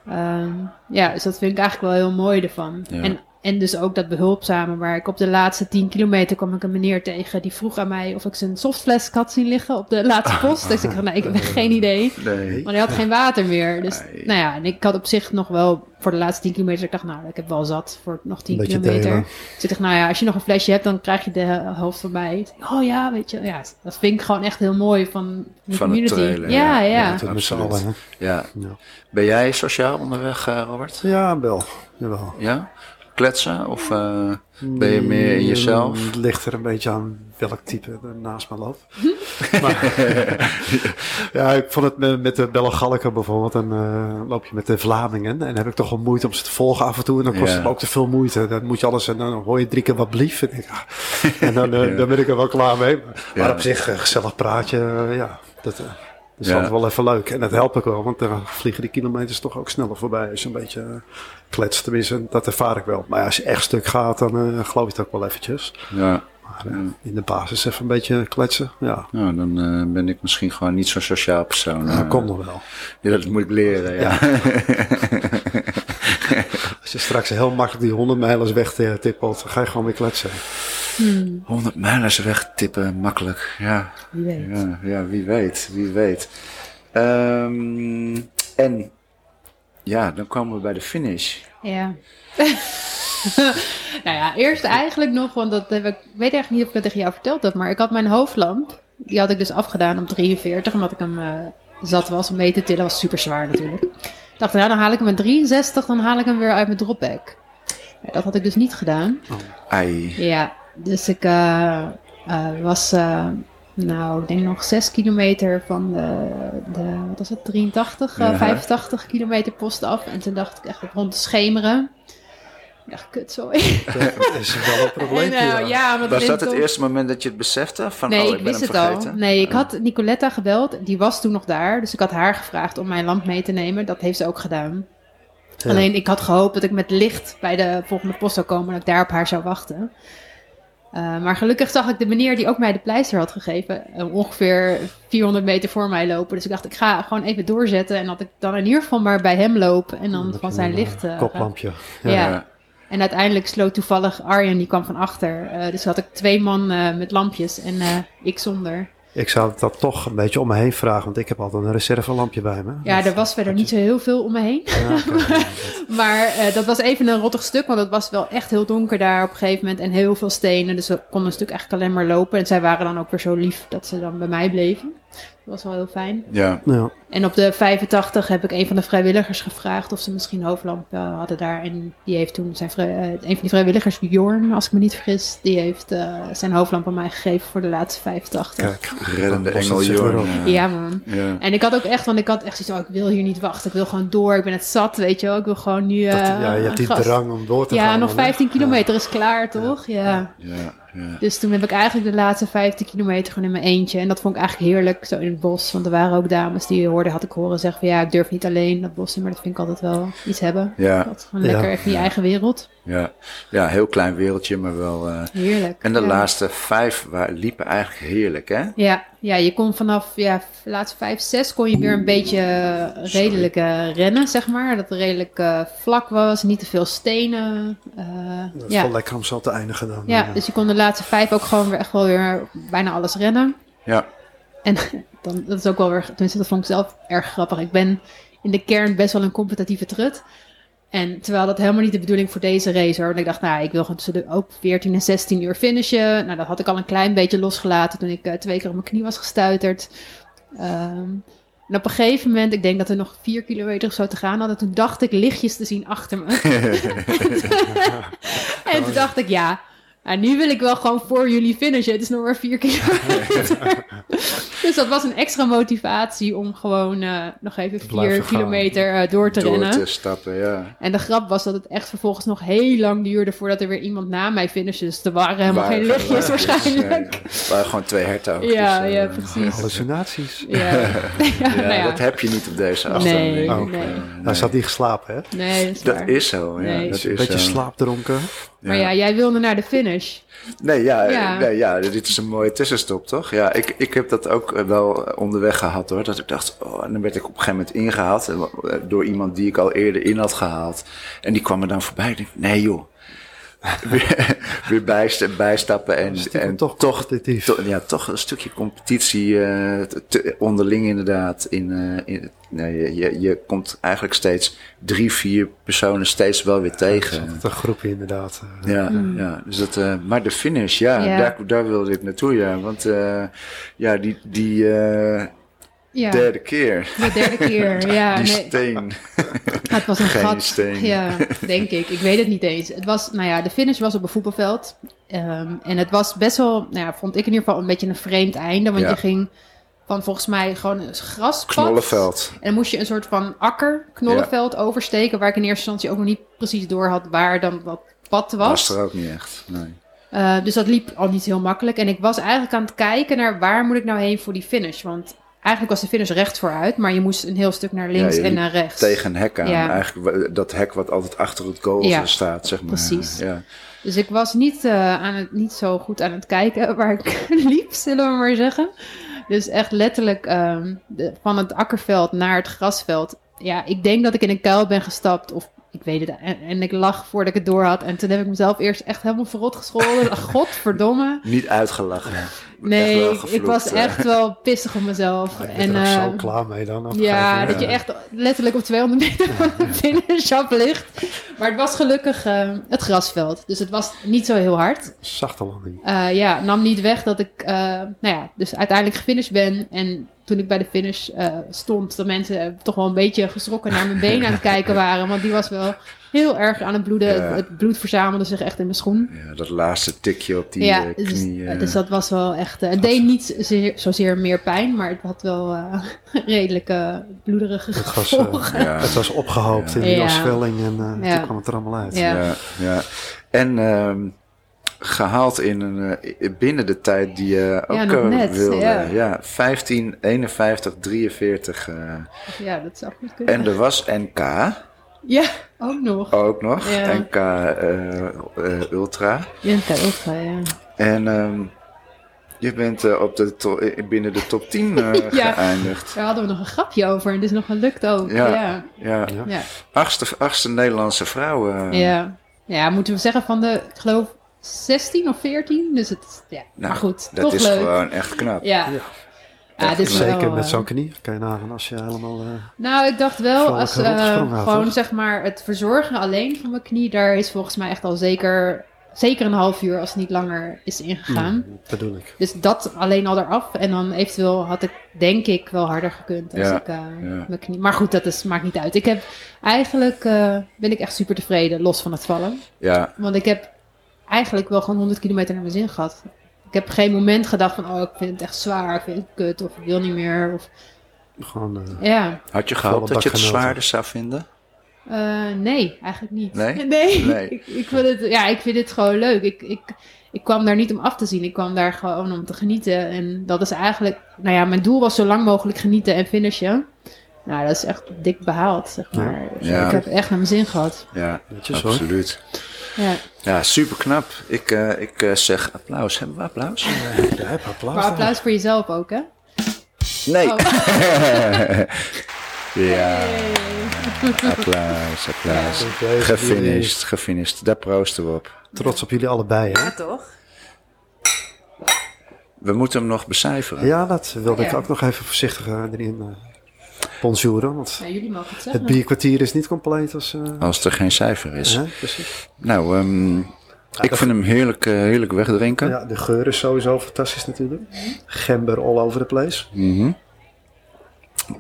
Ehm, ja, dus dat vind ik eigenlijk wel heel mooi ervan. Ja. En, en dus ook dat behulpzame, waar ik op de laatste 10 kilometer kwam ik een meneer tegen. Die vroeg aan mij of ik zijn softfles had zien liggen op de laatste [LAUGHS] post. Dus ik zei, nee, ik heb geen idee. Nee. Maar hij had geen water meer. Dus Nee. nou ja, en ik had op zich nog wel voor de laatste 10 kilometer. Ik dacht, nou, ik heb wel zat voor nog 10 Een beetje kilometer. Dus ik dacht, nou ja, als je nog een flesje hebt, dan krijg je de helft van mij. Oh ja, weet je. Ja, dat vind ik gewoon echt heel mooi van de Van het community. trailen, ja, ja. ja. Ja, Dat met z'n absoluut. allen, hè. Ja. Ja. Ben jij sociaal onderweg, eh, Robert? Ja, wel. Jawel. Ja? Kletsen? Of eh, ben je meer in jezelf? Het ligt er een beetje aan welk type er naast me loopt. [LAUGHS] maar, ja, ik vond het met, de Belle Galliken bijvoorbeeld. Dan eh, loop je met de Vlamingen. En heb ik toch wel moeite om ze te volgen af en toe. En dan kost Ja. het me ook te veel moeite. Dan moet je alles en dan hoor je drie keer wat blief. En, ik, en dan, eh, Ja. dan ben ik er wel klaar mee. Maar, Ja. maar op zich, gezellig praatje. ja, dat, dat is wel even leuk. En dat helpt ook wel. Want dan vliegen die kilometers toch ook sneller voorbij. Als je een beetje eh, kletst. Tenminste, dat ervaar ik wel. Maar ja, als je echt stuk gaat, dan eh, geloof je het ook wel eventjes. Ja. Maar eh, in de basis even een beetje kletsen. Ja, Nou, dan ben ik misschien gewoon niet zo'n sociaal persoon. dat komt nog wel. Ja, dat moet ik leren, ja. [LAUGHS] Als je straks heel makkelijk die 100 mijlers wegtippelt, dan ga je gewoon weer kletsen. Hmm, 100 mijlers wegtippen, makkelijk. Ja, wie weet. ja, ja wie weet, wie weet. Ehm, en ja, dan komen we bij de finish. Ja. [LAUGHS] nou ja, eerst eigenlijk nog, want dat heb ik, ik weet eigenlijk niet of ik het tegen jou verteld heb, maar ik had mijn hoofdlamp, die had ik dus afgedaan op 43, omdat ik hem eh, zat was om mee te tillen, was super zwaar natuurlijk. Ik dacht, nou dan haal ik hem met 63, dan haal ik hem weer uit mijn dropback. Ja, dat had ik dus niet gedaan. Ai. Ja, dus ik eh, eh, was, eh, nou, ik denk nog 6 kilometer van de, de wat was het, 83, eh, Ja. 85 kilometer post af. En toen dacht ik echt op rond te schemeren. Ik dacht, kut, sorry. Dat is wel een [LAUGHS] probleem. En, eh, ja, Was dat het eerste moment dat je het besefte? Van, Nee, oh, ik ik ben wist hem het vergeten? al. Nee, ik had Nicoletta gebeld. Die was toen nog daar. Dus ik had haar gevraagd om mijn lamp mee te nemen. Dat heeft ze ook gedaan. Ja. Alleen ik had gehoopt dat ik met licht bij de volgende post zou komen. En dat ik daar op haar zou wachten. Eh, maar gelukkig zag ik de meneer die ook mij de pleister had gegeven. eh, ongeveer 400 meter voor mij lopen. Dus ik dacht, ik ga gewoon even doorzetten. En dat ik dan in ieder geval maar bij hem loop. En dan Dat van zijn een, licht. eh, eh, Koplampje. Ja. Ja. en uiteindelijk sloot toevallig Arjen, die kwam van achter. Dus had ik twee man met lampjes en ik zonder. Ik zou dat toch een beetje om me heen vragen, want ik heb altijd een reservelampje bij me. Ja, Dat- er was verder niet zo heel veel om me heen. Ja. [LAUGHS] Maar eh, dat was even een rottig stuk, want het was wel echt heel donker daar op een gegeven moment. En heel veel stenen, dus we konden een stuk eigenlijk alleen maar lopen. En zij waren dan ook weer zo lief dat ze dan bij mij bleven. Dat was wel heel fijn. Ja. ja. En op de 85 heb ik een van de vrijwilligers gevraagd of ze misschien hoofdlamp eh, hadden daar. En die heeft toen zijn eh, een van die vrijwilligers, Jorn, als ik me niet vergis, die heeft eh, zijn hoofdlamp aan mij gegeven voor de laatste 85. Kijk, Reddende engel Jorn. Ja, man. ja. En ik had ook echt, want ik had echt zoiets, oh, ik wil hier niet wachten. Ik wil gewoon door. Ik ben het zat, weet je wel. Ik wil gewoon nu. Dat, ja, je hebt die drang om door te Ja, gaan. nog dan, hè? 15 kilometer is klaar, toch? Ja. Ja, ja. Dus toen heb ik eigenlijk de laatste 15 kilometer gewoon in mijn eentje. En dat vond ik eigenlijk heerlijk, zo in het bos. Want er waren ook dames die had ik horen zeggen van ja, ik durf niet alleen dat bos in, maar dat vind ik altijd wel iets hebben. Ja, Dat is gewoon Ja. lekker even in je eigen wereld. ja. ja, heel klein wereldje, maar wel... eh, Heerlijk. en de ja. laatste vijf waar, liepen eigenlijk heerlijk, hè? Ja, ja, je kon vanaf ja, de laatste vijf, zes kon je weer een beetje eh, redelijk eh, rennen, zeg maar. Dat het redelijk vlak was, niet te veel stenen. eh, Dat is ja. wel lekker om zo te eindigen dan. ja, dus je kon de laatste vijf ook gewoon weer echt wel weer bijna alles rennen. Ja, En dan, dat is ook wel weer, tenminste dat vond ik zelf erg grappig. Ik ben in de kern best wel een competitieve trut. En terwijl dat helemaal niet de bedoeling voor deze race hoor. Want ik dacht, nou, ik wil gewoon tussen de ook 14 en 16 uur finishen. Nou, dat had ik al een klein beetje losgelaten toen ik eh, twee keer op mijn knie was gestuiterd. Ehm, en op een gegeven moment, ik denk dat er nog vier kilometer of zo te gaan hadden. Toen dacht ik lichtjes te zien achter me. [LAUGHS] en toen dacht ik, ja, nou, nu wil ik wel gewoon voor jullie finishen. Het is nog maar vier kilometer. [LAUGHS] dus dat was een extra motivatie om gewoon eh, nog even vier kilometer eh, door te door rennen. te stappen, ja. En de grap was dat het echt vervolgens nog heel lang duurde voordat er weer iemand na mij finishte. Dus er waren helemaal Waren geen lichtjes waren- waarschijnlijk. ja, Het waren gewoon twee hertogen. Ja, dus, ja, precies. Hallucinaties. Ja, [LAUGHS] ja, Ja, nou ja. dat heb je niet op deze afstand. Nee, ik. nee. Eh, Hij zat niet geslapen, hè? Nee, dat is Dat is zo, ja. Nee. Dat Een is beetje zo. slaapdronken. Maar ja, jij wilde naar de finish. Nee, ja, Ja. Nee, ja, dit is een mooie tussenstop, toch? Ja, ik, ik heb dat ook eh, wel onderweg gehad, hoor. Dat ik dacht, oh, en dan werd ik op een gegeven moment ingehaald eh, door iemand die ik al eerder in had gehaald. En die kwam er dan voorbij. Ik denk, nee joh. [LAUGHS] weer weer bijst- bijstappen en, en toch toch, competitief. to- ja, toch een stukje competitie eh, te- onderling inderdaad. In, eh, in, nee, je, je, je komt eigenlijk steeds drie, vier personen steeds wel weer tegen. Het een groepje inderdaad. Ja, ja dus dat, eh, maar de finish, ja, Ja. Daar, daar wilde ik naartoe, ja. Want eh, ja, die, die eh, Ja, derde keer, de derde keer. [LAUGHS] Ja, die nee, steen. [LAUGHS] het was een [LAUGHS] Geen gat. steen. Ja, denk ik. Ik weet het niet eens. Het was, nou ja, de finish was op een voetbalveld. Ehm, en het was best wel, nou ja, vond ik in ieder geval een beetje een vreemd einde. Want Ja. je ging van volgens mij gewoon een graspad. Knollenveld. En dan moest je een soort van akker, knollenveld oversteken. Waar ik in eerste instantie ook nog niet precies door had waar dan dat pad was. Was er ook niet echt, nee. Eh, dus dat liep al niet heel makkelijk. En ik was eigenlijk aan het kijken naar waar moet ik nou heen voor die finish. Want eigenlijk was de finish recht vooruit. Maar je moest een heel stuk naar links Ja, en naar rechts. Tegen een hek aan. Ja. Eigenlijk dat hek wat altijd achter het goal Ja, staat, zeg maar. precies. Ja. Dus ik was niet, eh, aan het, niet zo goed aan het kijken [LAUGHS] waar ik [LAUGHS] liep, zullen we maar zeggen. Dus echt letterlijk ehm, de- van het akkerveld naar het grasveld. Ja, ik denk dat ik in een kuil ben gestapt. Of ik weet het. En, en ik lag voordat ik het door had. En toen heb ik mezelf eerst echt helemaal verrot gescholden. Godverdomme. Niet uitgelachen. Nee, ik, was eh. echt wel pissig op mezelf. Ik ben en, er ook eh, zo klaar mee dan. ja, gegeven dat je echt letterlijk op 200 meter van de finish af ligt. Maar het was gelukkig eh, het grasveld. Dus het was niet zo heel hard. Zachte landing. Eh, ja, nam niet weg dat ik, eh, nou ja, dus uiteindelijk gefinished ben. En toen ik bij de finish eh, stond, dat mensen eh, toch wel een beetje geschrokken naar mijn been aan het kijken [LAUGHS] waren. Want die was wel heel erg aan het bloeden. Ja. Het, bloed verzamelde zich echt in mijn schoen. Ja, dat laatste tikje op die ja, eh, dus, knie. eh. dus dat was wel echt. het deed niet zozeer, zozeer meer pijn, maar het had wel eh, [LAUGHS] redelijk eh, bloederige Het was, gevolgen. ja. Het was opgehoopt in die Ja. en eh, Ja. toen kwam het er allemaal uit. Ja. Ja, ja. En ehm, gehaald in een, eh, binnen de tijd die je ook Ja, eh, net, wilde. ja. Ja. 15, 51, 43. eh. ja, dat zou goed kunnen. en er was NK Ja, ook nog. ook nog. Ja. NK eh, eh, Ultra. Kijk, ultra, ja. En ehm, je bent eh, op de binnen de top 10 eh, [LAUGHS] Ja. geëindigd. Daar hadden we nog een grapje over en dit is nog gelukt ook. Ja. Ja. Achtste, achtste Nederlandse vrouw. Ja. ja, moeten we zeggen van de, ik geloof 16 of 14. Dus het, ja, Nou, maar goed, Dat toch is leuk. gewoon echt knap. Ja. Ja. Ja, dit is Zeker wel, met eh, zo'n knie. Kan je nagaan als je helemaal... eh, Nou, ik dacht wel, als eh, gewoon toch? zeg maar het verzorgen alleen van mijn knie, daar is volgens mij echt al zeker, zeker een half uur, als het niet langer is ingegaan. mm, bedoel ik. Dus dat alleen al eraf. En dan eventueel had ik denk ik wel harder gekund als Ja, ik eh, ja. mijn knie. Maar goed, dat is, maakt niet uit. Ik heb eigenlijk eh, ben ik echt super tevreden, los van het vallen. Ja, Want ik heb eigenlijk wel gewoon 100 kilometer naar mijn zin gehad. Ik heb geen moment gedacht van, oh, ik vind het echt zwaar, ik vind het kut, of ik wil niet meer. Of, Gewoon, eh, ja, had je gehoopt dat je het zwaarder zou vinden? Eh, nee, eigenlijk niet. Nee? [LAUGHS] Nee, Nee. ik, ik, vind het, ja, ik vind het gewoon leuk. Ik, ik, ik kwam daar niet om af te zien. Ik kwam daar gewoon om te genieten. En dat is eigenlijk... Nou ja, mijn doel was zo lang mogelijk genieten en finishen. Nou, dat is echt dik behaald, zeg maar. Ja. Ik heb echt naar mijn zin gehad. Ja, Netjes, hoor. absoluut. Ja. Ja, super knap. Ik, eh, ik eh, zeg applaus. Hebben we applaus? Ja, heb applaus. Maar applaus voor jezelf ook, hè? Nee. Oh. [LAUGHS] ja, applaus, applaus. Jezus, Gefinished, gefinished. Daar proosten we op. Trots op jullie allebei, hè? Ja, toch? We moeten hem nog becijferen. Ja, dat wilde ik Ja. ook nog even voorzichtig eh, erin Want Ja, jullie mogen het het zeggen. bierkwartier is niet compleet als... eh, Als er geen cijfer is. hè, precies. Nou, ehm, ik vind hem heerlijk, eh, heerlijk wegdrinken. Ja, de geur is sowieso fantastisch natuurlijk. Gember all over the place. Mhm.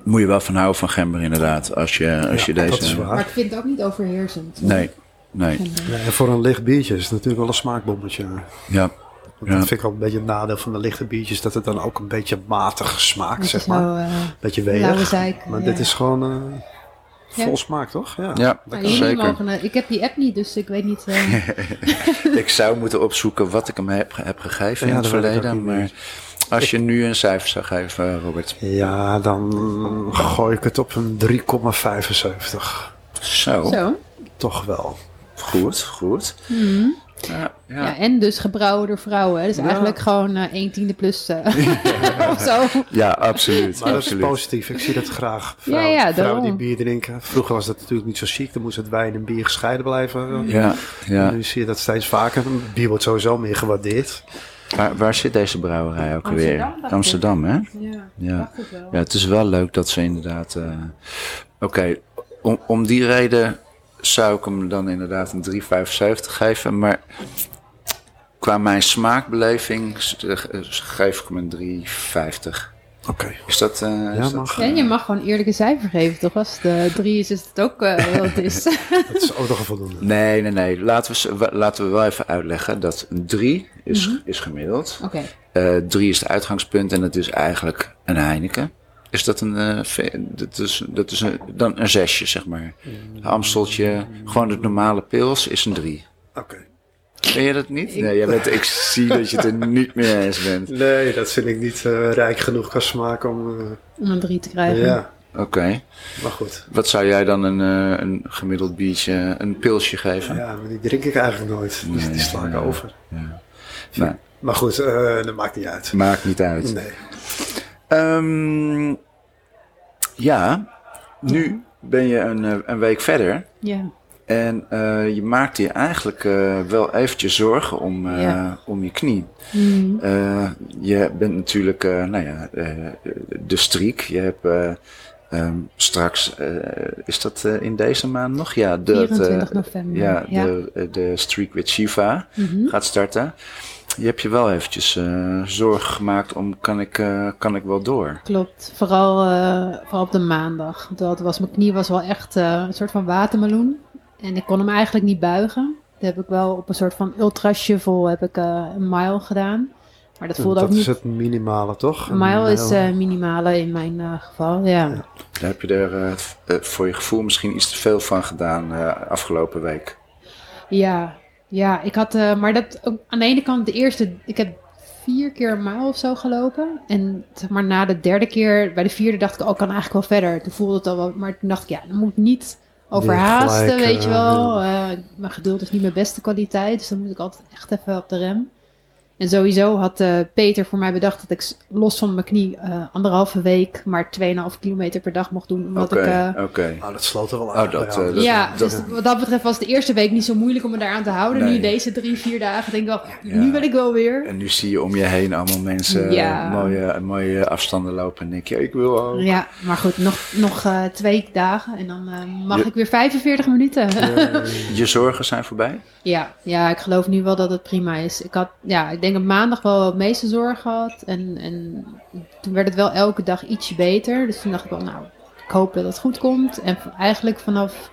Moet je wel van houden van gember inderdaad. Als je, als Ja, je deze... dat is waar. Maar ik vind het ook niet overheersend. Nee, nee. Ja, en voor een licht biertje is het natuurlijk wel een smaakbommetje. Ja, Want Ja. Dat vind ik ook een beetje het nadeel van de lichte biertjes. Dat het dan ook een beetje matig smaakt, zeg maar. nou, eh, beetje lauwe weeg. Maar ja. dit is gewoon eh, Ja. vol smaak, toch? Ja. ja Nou, zeker. mogen, eh, ik heb die app niet, dus ik weet niet. eh, [LAUGHS] Ik zou moeten opzoeken wat ik hem heb, heb gegeven Ja, in het verleden. Maar als je nu een cijfer zou geven, Robert. Ja, dan gooi ik het op een 3,75. Zo, zo. Toch wel. goed, goed. Mhm. Ja, ja. Ja. en dus gebrouwen door vrouwen. Hè? Dus Ja. eigenlijk gewoon eh 1 tiende plus eh, [LAUGHS] of zo. Ja, absoluut. Maar dat is absoluut. positief. Ik zie dat graag. Vrouwen, Ja, ja, vrouwen die bier drinken. Vroeger was dat natuurlijk niet zo chic. Dan moest het wijn en bier gescheiden blijven. Ja, ja. Nu zie je dat steeds vaker. Bier wordt sowieso meer gewaardeerd. Waar, waar zit deze brouwerij ook alweer? Amsterdam, hè? Ja, Ja. het wel. Ja, het is wel leuk dat ze inderdaad. eh, Oké, om, om die reden zou ik hem dan inderdaad een 3,75 geven. Maar qua mijn smaakbeleving eh, geef ik hem een 3,50. Oké. Is dat. eh, Ja, is dat- mag. Ja, je mag gewoon eerlijke cijfer geven, toch? Als het eh, drie is, is het ook het is. [LAUGHS] Dat is ook nog een voldoende. Nee, nee, nee. Laten we, laten we wel even uitleggen dat een 3 is, is gemiddeld. Oké. Eh 3 is het uitgangspunt en het is eigenlijk een Heineken. Is dat een. eh, dat is, dat is een, dan een zesje, zeg maar. Een Amsteltje, gewoon het normale pils is een 3. Oké. Vind je dat niet? Nee, jij bent, ik zie dat je het er [LAUGHS] niet mee eens bent. Nee, dat vind ik niet eh, rijk genoeg qua smaak om... eh, Om een drie te krijgen. ja, Oké. maar goed. Wat zou jij dan een, eh, een gemiddeld biertje, een pilsje geven? Ja, maar die drink ik eigenlijk nooit. Dus Nee, die sla ik ja. over. Ja. Nou, Maar goed, eh, dat maakt niet uit. maakt niet uit. Nee. Ehm, ja, nu ben je een, eh, een week verder. Ja. En eh, je maakt je eigenlijk eh, wel eventjes zorgen om, Ja. om je knie. Mhm. Eh, je bent natuurlijk, nou ja, de streak. Je hebt eh, ehm, straks, is dat in deze maand nog? Ja, de, 24 de- november. ja, Ja. De, de streak with Shiva Mhm. gaat starten. Je hebt je wel eventjes eh, zorgen gemaakt om, kan ik, eh, kan ik wel door? Klopt. Vooral, eh, vooral op de maandag. Dat was, mijn knie was wel echt eh, een soort van watermeloen. En ik kon hem eigenlijk niet buigen. Dat heb ik wel op een soort van ultra shuffle heb ik eh, een mile gedaan. Maar dat voelde dat ook is niet... het minimale, toch? Een mile is eh, minimale in mijn geval, ja. Ja. Daar heb je er voor je gevoel misschien iets te veel van gedaan eh, afgelopen week. Ja, ja, ik had, eh, maar dat ook aan de ene kant de eerste, ik heb vier keer een mile of zo gelopen. En zeg maar na de derde keer, bij de vierde dacht ik, oh, ik kan eigenlijk wel verder. Toen voelde het al wel, maar toen dacht ik, ja, dan moet ik niet overhaasten, gelijk, weet je eh, wel. Eh, mijn geduld is niet mijn beste kwaliteit, dus dan moet ik altijd echt even op de rem. En sowieso had eh, Peter voor mij bedacht dat ik los van mijn knie eh, anderhalve week maar 2,5 kilometer per dag mocht doen. Omdat Oké, ik, eh, oké. Nou, dat sloot er wel Oh, dat, ja. eh, dat- ja, dat- dus wat dat betreft was de eerste week niet zo moeilijk om me daaraan te houden. Nee. Nu deze drie, vier dagen denk ik wel, Ja. nu wil ik wel weer. En nu zie je om je heen allemaal mensen Ja. mooie, mooie afstanden lopen. En denk je, ik wil ook. Ja, maar goed, nog, nog eh, twee dagen en dan eh, mag Je- ik weer 45 minuten. Je zorgen zijn voorbij? [LAUGHS] ja, ja, ik geloof nu wel dat het prima is. Ik had, ja, ik denk op maandag wel het meeste zorg gehad. En, en toen werd het wel elke dag ietsje beter. Dus toen dacht ik wel, nou, ik hoop dat het goed komt. En eigenlijk vanaf,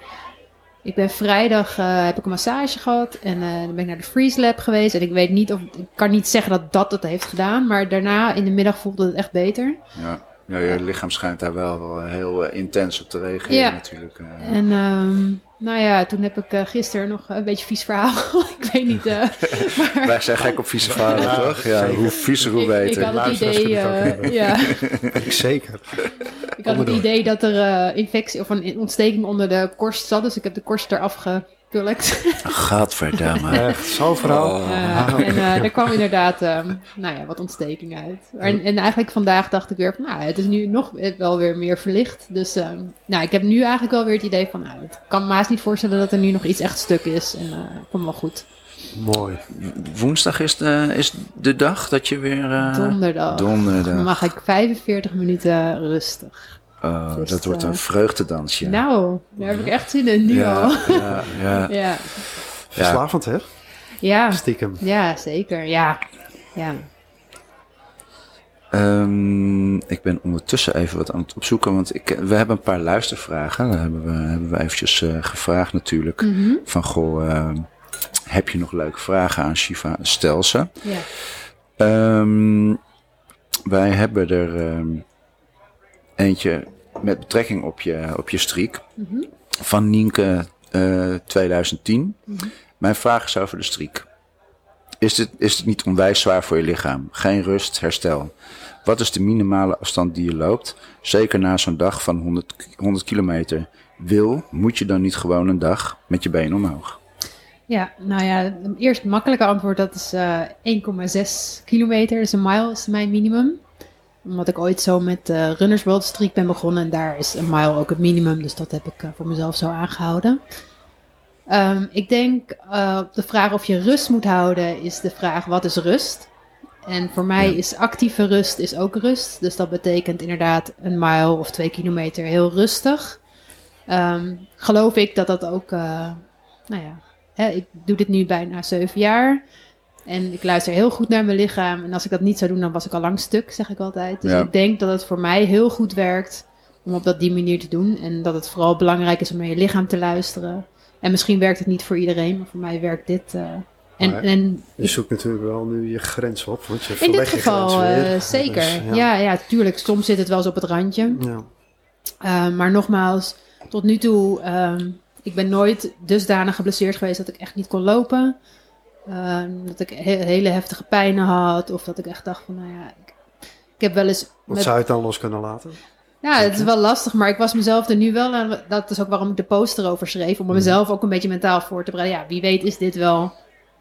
ik ben vrijdag, eh, heb ik een massage gehad. En eh, dan ben ik naar de Freeze Lab geweest. En ik weet niet of, ik kan niet zeggen dat dat het heeft gedaan. Maar daarna in de middag voelde het echt beter. Ja. ja, je lichaam schijnt daar wel, wel heel eh, intens op te reageren Ja. natuurlijk. En ehm, Nou ja, toen heb ik uh, gisteren nog een beetje vies verhaal. [LAUGHS] ik weet niet. Uh, [LAUGHS] maar... Wij zijn gek op vieze verhalen, ja, toch? Ja, hoe viezer, hoe beter. Ik, ik had het idee. Uh, ja. [LAUGHS] ik zeker. Ik had het idee dat er infectie of een ontsteking onder de korst zat. Dus ik heb de korst eraf ge Gadverdamme. [LAUGHS] Echt, zo'n verhaal. Oh. en uh, er kwam inderdaad um, nou ja, wat ontsteking uit. En, en, eigenlijk vandaag dacht ik weer van, nou, het is nu nog wel weer meer verlicht. Dus um, nou, ik heb nu eigenlijk wel weer het idee van, nou, het kan me haast niet voorstellen dat er nu nog iets echt stuk is. En uh, komt wel goed. Mooi. Woensdag is de, is de dag dat je weer... Uh, donderdag. Donderdag. Dan mag ik 45 minuten rustig. Oh, dus, dat wordt een vreugdedansje. Nou, daar heb ik echt zin in, nu ja, al. Ja, ja. [LAUGHS] ja. Verslavend, hè? Ja. Stiekem. Ja, zeker. Ja. ja. Um, ik ben ondertussen even wat aan het opzoeken, want ik, we hebben een paar luistervragen. Daar hebben we, hebben we eventjes uh, gevraagd natuurlijk. Mm -hmm. Van, goh, uh, heb je nog leuke vragen aan Shiva? Stel ze. Ja. Um, wij hebben er... Um, eentje met betrekking op je, op je streak. Van Nienke uh, 2010. Mm -hmm. Mijn vraag is over de streak. Is dit, is het niet onwijs zwaar voor je lichaam? Geen rust, herstel. Wat is de minimale afstand die je loopt? Zeker na zo'n dag van 100, 100 kilometer. Wil, moet je dan niet gewoon een dag met je been omhoog? Ja, nou ja, het eerst makkelijke antwoord, dat is uh, 1,6 kilometer. Dus een mile is mijn minimum omdat ik ooit zo met uh, Runners World Streak ben begonnen. En daar is een mile ook het minimum. Dus dat heb ik uh, voor mezelf zo aangehouden. Um, ik denk uh, de vraag of je rust moet houden, is de vraag wat is rust? En voor mij ja. is actieve rust is ook rust. Dus dat betekent inderdaad een mile of twee kilometer heel rustig. Um, geloof ik dat dat ook, nou ja, hè, ik doe dit nu bijna zeven jaar. En ik luister heel goed naar mijn lichaam. En als ik dat niet zou doen, dan was ik al lang stuk, zeg ik altijd. Dus Ja. ik denk dat het voor mij heel goed werkt om op dat die manier te doen. En dat het vooral belangrijk is om naar je lichaam te luisteren. En misschien werkt het niet voor iedereen, maar voor mij werkt dit. eh, en, Maar en Je zoekt natuurlijk wel nu je grens op. Want je in dit geval eh, zeker. Dus, ja. ja, tuurlijk. Soms zit het wel eens op het randje. Ja. Uh, maar nogmaals, tot nu toe, um, ik ben nooit dusdanig geblesseerd geweest dat ik echt niet kon lopen. Um, dat ik he hele heftige pijnen had. Of dat ik echt dacht van, nou ja, ik, ik heb wel eens... Wat met- zou je het dan los kunnen laten? ja, het is wel lastig, maar ik was mezelf er nu wel aan. Dat is ook waarom ik de post erover schreef. Om mezelf ook een beetje mentaal voor te bereiden. Ja, wie weet is dit wel.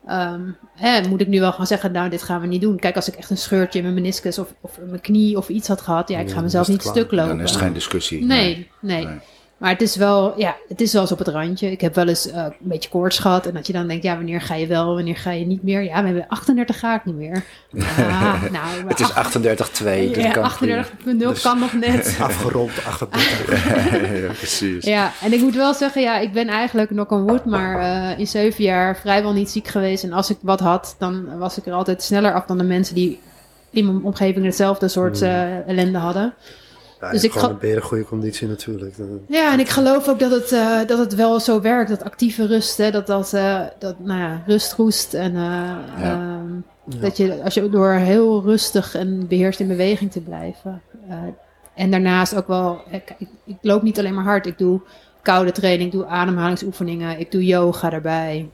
Um, hè, moet ik nu wel gaan zeggen, nou, dit gaan we niet doen. Kijk, als ik echt een scheurtje in mijn meniscus of, of in mijn knie of iets had gehad, ja, ik ga mezelf niet stuk lopen. Dan is het geen discussie. Nee, nee. Nee. Maar het is wel, ja, het is wel eens op het randje. Ik heb wel eens uh, een beetje koorts gehad. En dat je dan denkt, ja, wanneer ga je wel, wanneer ga je niet meer? Ja, we hebben 38 ga ik niet meer. [LAUGHS] Ah, nou, Het is ach- 38-2. dat ja, kan 38.0 Dus- kan nog net. [LAUGHS] Afgerond 38. prima. [LAUGHS] ja, precies. Ja, en ik moet wel zeggen, ja, ik ben eigenlijk knock on wood, maar uh, in zeven jaar vrijwel niet ziek geweest. En als ik wat had, dan was ik er altijd sneller af dan de mensen die in mijn omgeving hetzelfde soort uh, ellende hadden. Ja, Dus ik gewoon een goede conditie natuurlijk. Ja, en ik geloof ook dat het, uh, dat het wel zo werkt, dat actieve rust, hè, dat dat, uh, dat nou ja, rust roest. En uh, Ja. um, Ja. dat je, als je door heel rustig en beheerst in beweging te blijven. Uh, en daarnaast ook wel, ik, ik, ik loop niet alleen maar hard, ik doe koude training, ik doe ademhalingsoefeningen, ik doe yoga daarbij.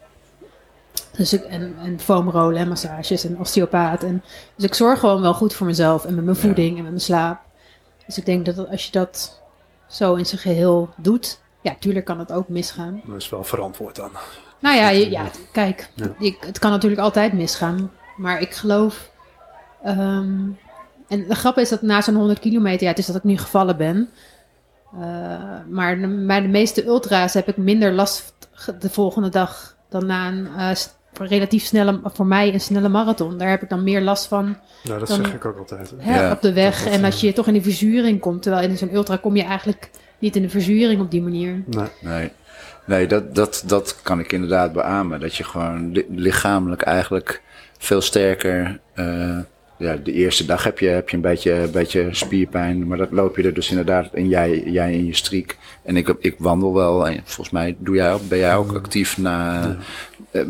Dus ik, en, en foamrollen en massages en osteopaat. En, dus ik zorg gewoon wel goed voor mezelf en met mijn Ja. voeding en met mijn slaap. Dus ik denk dat als je dat zo in zijn geheel doet, ja, tuurlijk kan het ook misgaan. Dat is wel verantwoord dan. Nou ja, je- ja kijk, Ja. je- het kan natuurlijk altijd misgaan. Maar ik geloof. ehm, en de grap is dat na zo'n 100 kilometer, ja, het is dat ik nu gevallen ben. Eh, maar bij de meeste ultra's heb ik minder last de volgende dag dan na een s- relatief snelle, voor mij een snelle marathon. Daar heb ik dan meer last van Nou, dat Dan- zeg ik ook altijd. hè. hè, Ja, op de weg. dat- En als je toch in de verzuring komt. Terwijl in zo'n ultra kom je eigenlijk niet in de verzuring op die manier. Nee. Nee, nee dat, dat, dat kan ik inderdaad beamen. Dat je gewoon li- lichamelijk eigenlijk veel sterker. eh, ja, de eerste dag heb je, heb je een beetje, een beetje spierpijn. Maar dat loop je er dus inderdaad. En jij, jij in je streak. En ik, ik wandel wel. En volgens mij doe jij ook, ben jij ook actief na. eh,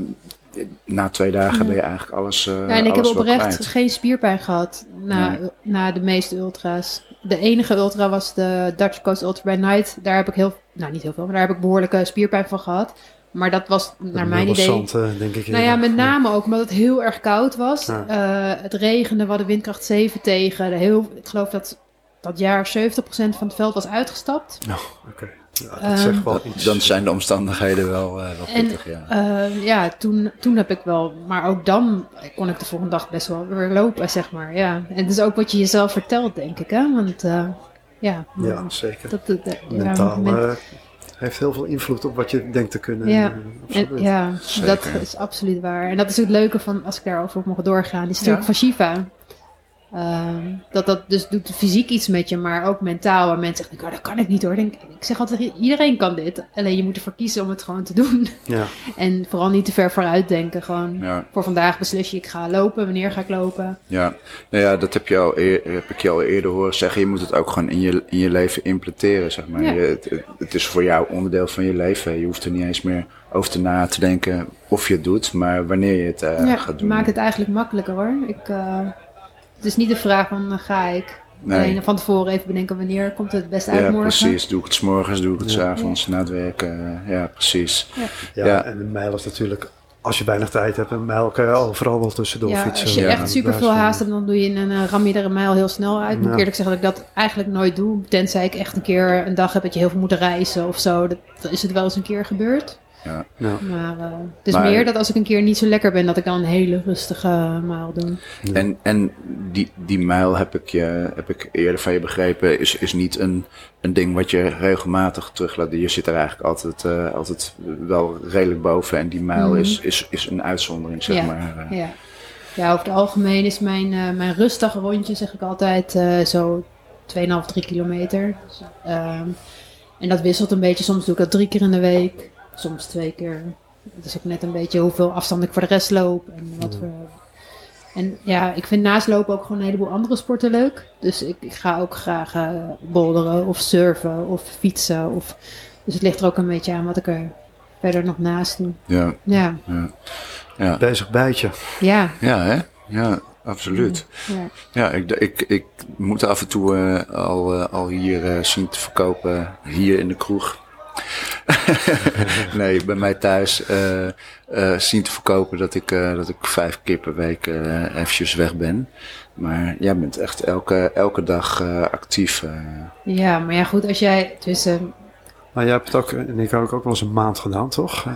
na twee dagen ben je eigenlijk alles. eh Ja, en ik heb oprecht kwijt. geen spierpijn gehad na, Nee. na de meeste ultra's. De enige ultra was de Dutch Coast Ultra by Night. Daar heb ik heel nou niet heel veel, maar daar heb ik behoorlijke spierpijn van gehad. Maar dat was naar mijn idee... zand, eh, denk ik. Nou ja, met name ook omdat het heel erg koud was. Ja. Eh, het regende, we hadden windkracht 7 tegen. De heel, ik geloof dat dat jaar 70% van het veld was uitgestapt. Nou, oké. Ja, dat Ehm, zegt wel Dat- iets. dan zijn de omstandigheden wel, eh, wel En pittig, ja. eh, ja, toen, toen heb ik wel... Maar ook dan kon ik de volgende dag best wel weer lopen, zeg maar. Ja. En het is ook wat je jezelf vertelt, denk ik. Hè? Want eh, ja, ja, zeker. dat, dat, dat- ja, Mentaal men- heeft heel veel invloed op wat je denkt te kunnen. Ja. En, ja, dat is absoluut waar. En dat is ook het leuke van, als ik daarover op mag doorgaan, die stuk Ja. van Shiva. Ehm, dat dat dus doet fysiek iets met je, maar ook mentaal. En mensen zeggen, oh, dat kan ik niet hoor. Denk, ik zeg altijd, iedereen kan dit. Alleen je moet ervoor kiezen om het gewoon te doen. Ja. [LAUGHS] En vooral niet te ver vooruit denken. Gewoon Ja. voor vandaag beslis je, ik ga lopen. Wanneer ga ik lopen? Ja, nou ja, dat heb, je al eer- heb ik je al eerder horen zeggen. Je moet het ook gewoon in je, in je leven implementeren, zeg maar. Ja. Je, het, het- is voor jou onderdeel van je leven. Je hoeft er niet eens meer over te na te denken of je het doet, maar wanneer je het eh, ja, gaat doen. maakt het eigenlijk makkelijker hoor. Ik, eh, het is niet de vraag van, eh, ga ik? Nee. Alleen van tevoren even bedenken, wanneer komt het het beste uit Ja, morgen? precies. Doe ik het 's morgens, doe ik het 's Ja. avonds, na het werken. Ja, precies. Ja, Ja. en een mijl is natuurlijk, als je weinig tijd hebt, een mijl kan je overal wel tussendoor Ja, fietsen. als je Ja. echt super veel haast hebt, dan doe je een uh, ram je er een mijl heel snel uit. Moet ik Ja. eerlijk zeggen dat ik dat eigenlijk nooit doe. Tenzij ik echt een keer een dag heb dat je heel veel moet reizen of zo. Dat, dan is het wel eens een keer gebeurd. Ja. Ja. Maar eh, het is Maar- meer dat als ik een keer niet zo lekker ben, dat ik dan een hele rustige uh, mijl doe. En, en die, die mijl heb ik, je, heb ik eerder van je begrepen, is, is niet een, een ding wat je regelmatig teruglaat. Je zit er eigenlijk altijd, eh, altijd wel redelijk boven. En die mijl Mhm. is, is, is een uitzondering, zeg Ja. maar. eh. Ja. ja, over het algemeen is mijn, eh mijn rustdagrondje, zeg ik altijd, eh, zo 2,5, 3 kilometer. Dus, ehm, en dat wisselt een beetje. Soms doe ik dat drie keer in de week, soms twee keer. Het is ook net een beetje hoeveel afstand ik voor de rest loop. En, wat voor, en ja, ik vind naast lopen ook gewoon een heleboel andere sporten leuk. Dus ik, ik ga ook graag eh boulderen of surfen of fietsen. Of, dus het ligt er ook een beetje aan wat ik er verder nog naast doe. Ja, Ja, ja. Ja, Bezig bijtje. ja, ja hè? Ja, absoluut. ja. Ja, ik, ik, ik moet af en toe eh, al, eh, al hier eh, zien te verkopen, hier in de kroeg. [LAUGHS] nee, bij mij thuis eh, eh, zien te verkopen dat ik, eh, dat ik vijf keer per week eh eventjes weg ben. Maar jij bent echt elke, elke dag eh, actief. eh. Ja, maar ja, goed, als jij tussen. Maar jij hebt het ook, en ik heb ook wel eens een maand gedaan, toch?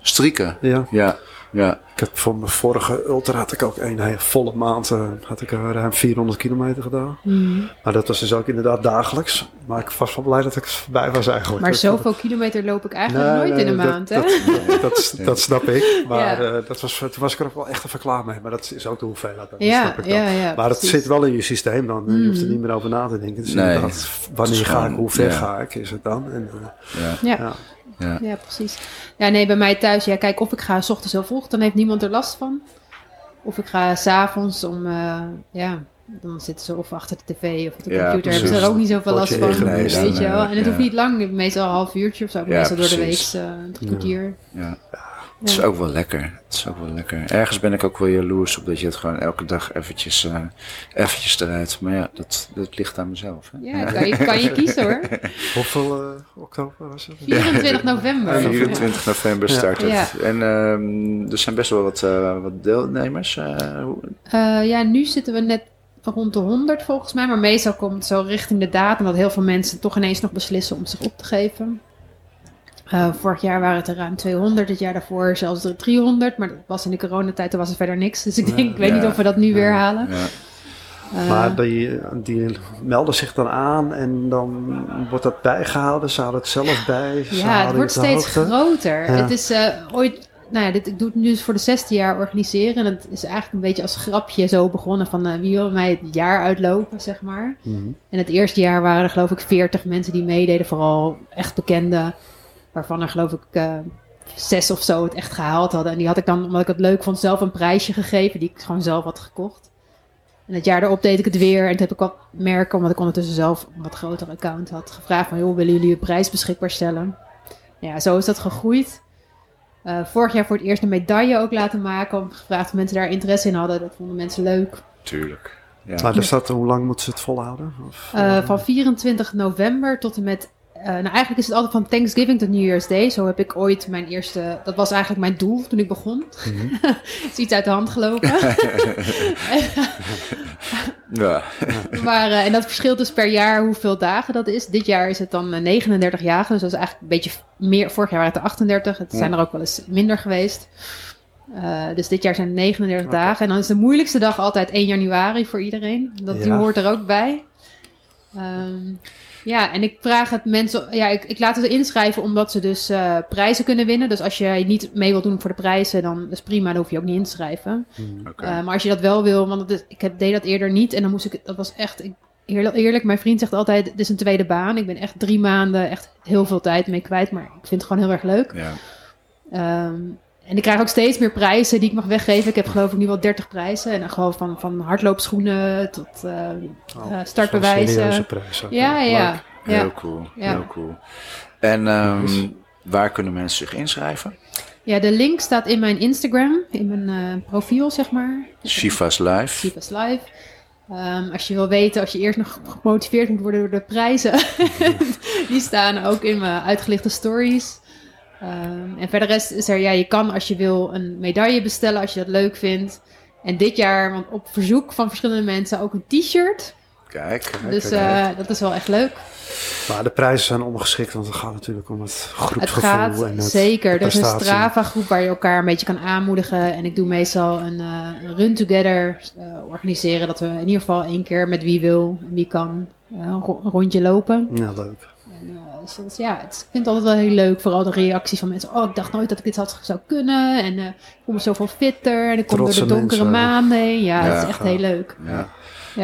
strikken. Ja. Ja, ja, Ik heb voor mijn vorige ultra had ik ook een hele volle maand, eh, had ik er ruim 400 kilometer gedaan. Hmm. Maar dat was dus ook inderdaad dagelijks. Maar ik was wel blij dat ik er voorbij was eigenlijk. Maar Dat- zoveel kilometer loop ik eigenlijk Nee, nooit nee, in een dat- maand, hè? Dat, dat, [LAUGHS] dat snap ik. Maar Ja. eh, dat was, toen was ik er ook wel echt even klaar mee. Maar dat is ook de hoeveelheid. Dat ja, snap ik dan. ja, ja. Maar dat precies. zit wel in je systeem dan. Je hoeft er Mm. niet meer over na te denken. Dus Nee. wanneer ga ik, hoe ver ja. ga ik, is het dan. En, eh, ja, Ja, ja. precies. Ja, nee, bij mij thuis, ja, kijk, of ik ga s ochtends heel vroeg, dan heeft niemand er last van. Of ik ga s'avonds om, eh, ja, dan zitten ze of achter de tv of op de Ja, computer. hebben ze er ook niet zoveel last van, ingelezen, weet je wel. eh, En het hoeft niet lang, meestal een half uurtje of zo. Ja, meestal door de week eh, drie kwartier. ja. Het is ook wel lekker. Het is ook wel lekker. Ergens ben ik ook wel jaloers op dat je het gewoon elke dag eventjes, eh, eventjes eruit. Maar ja, dat, dat ligt aan mezelf. Hè? Ja, kan je, kan je kiezen hoor. [LAUGHS] Hoeveel eh, oktober was het? 24 november. 24 november Ja. start het. Ja. En ehm, er zijn best wel wat, eh, wat deelnemers. eh, hoe- Eh, ja, nu zitten we net rond de 100 volgens mij. Maar meestal komt het zo richting de datum dat heel veel mensen toch ineens nog beslissen om zich op te geven. Eh, vorig jaar waren het er ruim 200, het jaar daarvoor zelfs er 300. Maar dat was in de coronatijd, toen was er verder niks. Dus ik denk, ik weet niet of we dat nu weer halen. ja. Eh, Maar die, die melden zich dan aan en dan wordt dat bijgehouden. Ze houden het zelf bij. Ja, het wordt steeds groter. Ja. Het is eh, ooit... Nou ja, dit, ik doe het nu dus voor de zesde jaar organiseren. En het is eigenlijk een beetje als grapje zo begonnen van wie wil mij het jaar uitlopen, zeg maar. Mhm. En het eerste jaar waren er geloof ik 40 mensen die meededen, vooral echt bekende. Waarvan er geloof ik eh, zes of zo het echt gehaald hadden. En die had ik dan, omdat ik het leuk vond, zelf een prijsje gegeven die ik gewoon zelf had gekocht. En het jaar erop deed ik het weer. En toen heb ik wat merken, omdat ik ondertussen zelf een wat groter account had, gevraagd van, joh, willen jullie een prijs beschikbaar stellen? Ja, zo is dat gegroeid. Eh, vorig jaar voor het eerst een medaille ook laten maken. Om gevraagd of mensen daar interesse in hadden. Dat vonden mensen leuk. Tuurlijk. Ja. Maar er staat, hoe lang moeten ze het volhouden? Of, Eh, van 24 november tot en met eh, nou eigenlijk is het altijd van Thanksgiving tot New Year's Day. Zo heb ik ooit mijn eerste, dat was eigenlijk mijn doel toen ik begon. [LAUGHS] Het is iets uit de hand gelopen. [LAUGHS] Ja. maar, eh, en dat verschilt dus per jaar hoeveel dagen dat is. Dit jaar is het dan eh, 39 dagen, dus dat is eigenlijk een beetje meer. Vorig jaar waren het er 38, het zijn er ook wel eens minder geweest. Eh, dus dit jaar zijn het 39 Oké. dagen. En dan is de moeilijkste dag altijd 1 januari voor iedereen. Dat, Die hoort er ook bij. Ehm, ja, en ik vraag het mensen... Ja, ik, ik laat het inschrijven omdat ze dus eh, prijzen kunnen winnen. Dus als je niet mee wilt doen voor de prijzen, dan is prima. Dan hoef je ook niet in te schrijven. Oké. Eh, maar als je dat wel wil, want is- ik heb, deed dat eerder niet. En dan moest ik, dat was echt, ik, eerlijk, eerlijk, mijn vriend zegt altijd, dit is een tweede baan. Ik ben echt drie maanden echt heel veel tijd mee kwijt, maar ik vind het gewoon heel erg leuk. ja. Ehm, en ik krijg ook steeds meer prijzen die ik mag weggeven. Ik heb geloof ik nu wel 30 prijzen. En dan gewoon van, van hardloopschoenen tot eh, Oh, eh, startbewijzen. oké. Ja, ja, ja. Heel cool. Ja. Heel cool. En ehm, waar kunnen mensen zich inschrijven? Ja, de link staat in mijn Instagram, in mijn eh, profiel, zeg maar. Shiva's Live. Sivas Live. Ehm, als je wil weten, als je eerst nog gemotiveerd moet worden door de prijzen, [LAUGHS] die staan ook in mijn uitgelichte stories. Ehm, en verder rest is er, ja, je kan als je wil een medaille bestellen als je dat leuk vindt. En dit jaar, want op verzoek van verschillende mensen, ook een t-shirt. Kijk. Dus kijk, eh, dat is wel echt leuk. Maar de prijzen zijn ongeschikt, want het gaat natuurlijk om het Het groepsgevoel. gaat en het zeker. Er is een. Strava-groep waar je elkaar een beetje kan aanmoedigen. En ik doe meestal een, eh, run together eh, organiseren. Dat we in ieder geval één keer met wie wil en wie kan een rondje lopen. Ja, leuk. Dus ja, het, ik vind het altijd wel heel leuk. Vooral de reacties van mensen. Oh, ik dacht nooit dat ik dit had, zou kunnen. En eh, ik voel me zoveel fitter. En ik kom door Trotse de donkere mensen. maanden heen. Ja, Ja, het is echt heel leuk. Ja.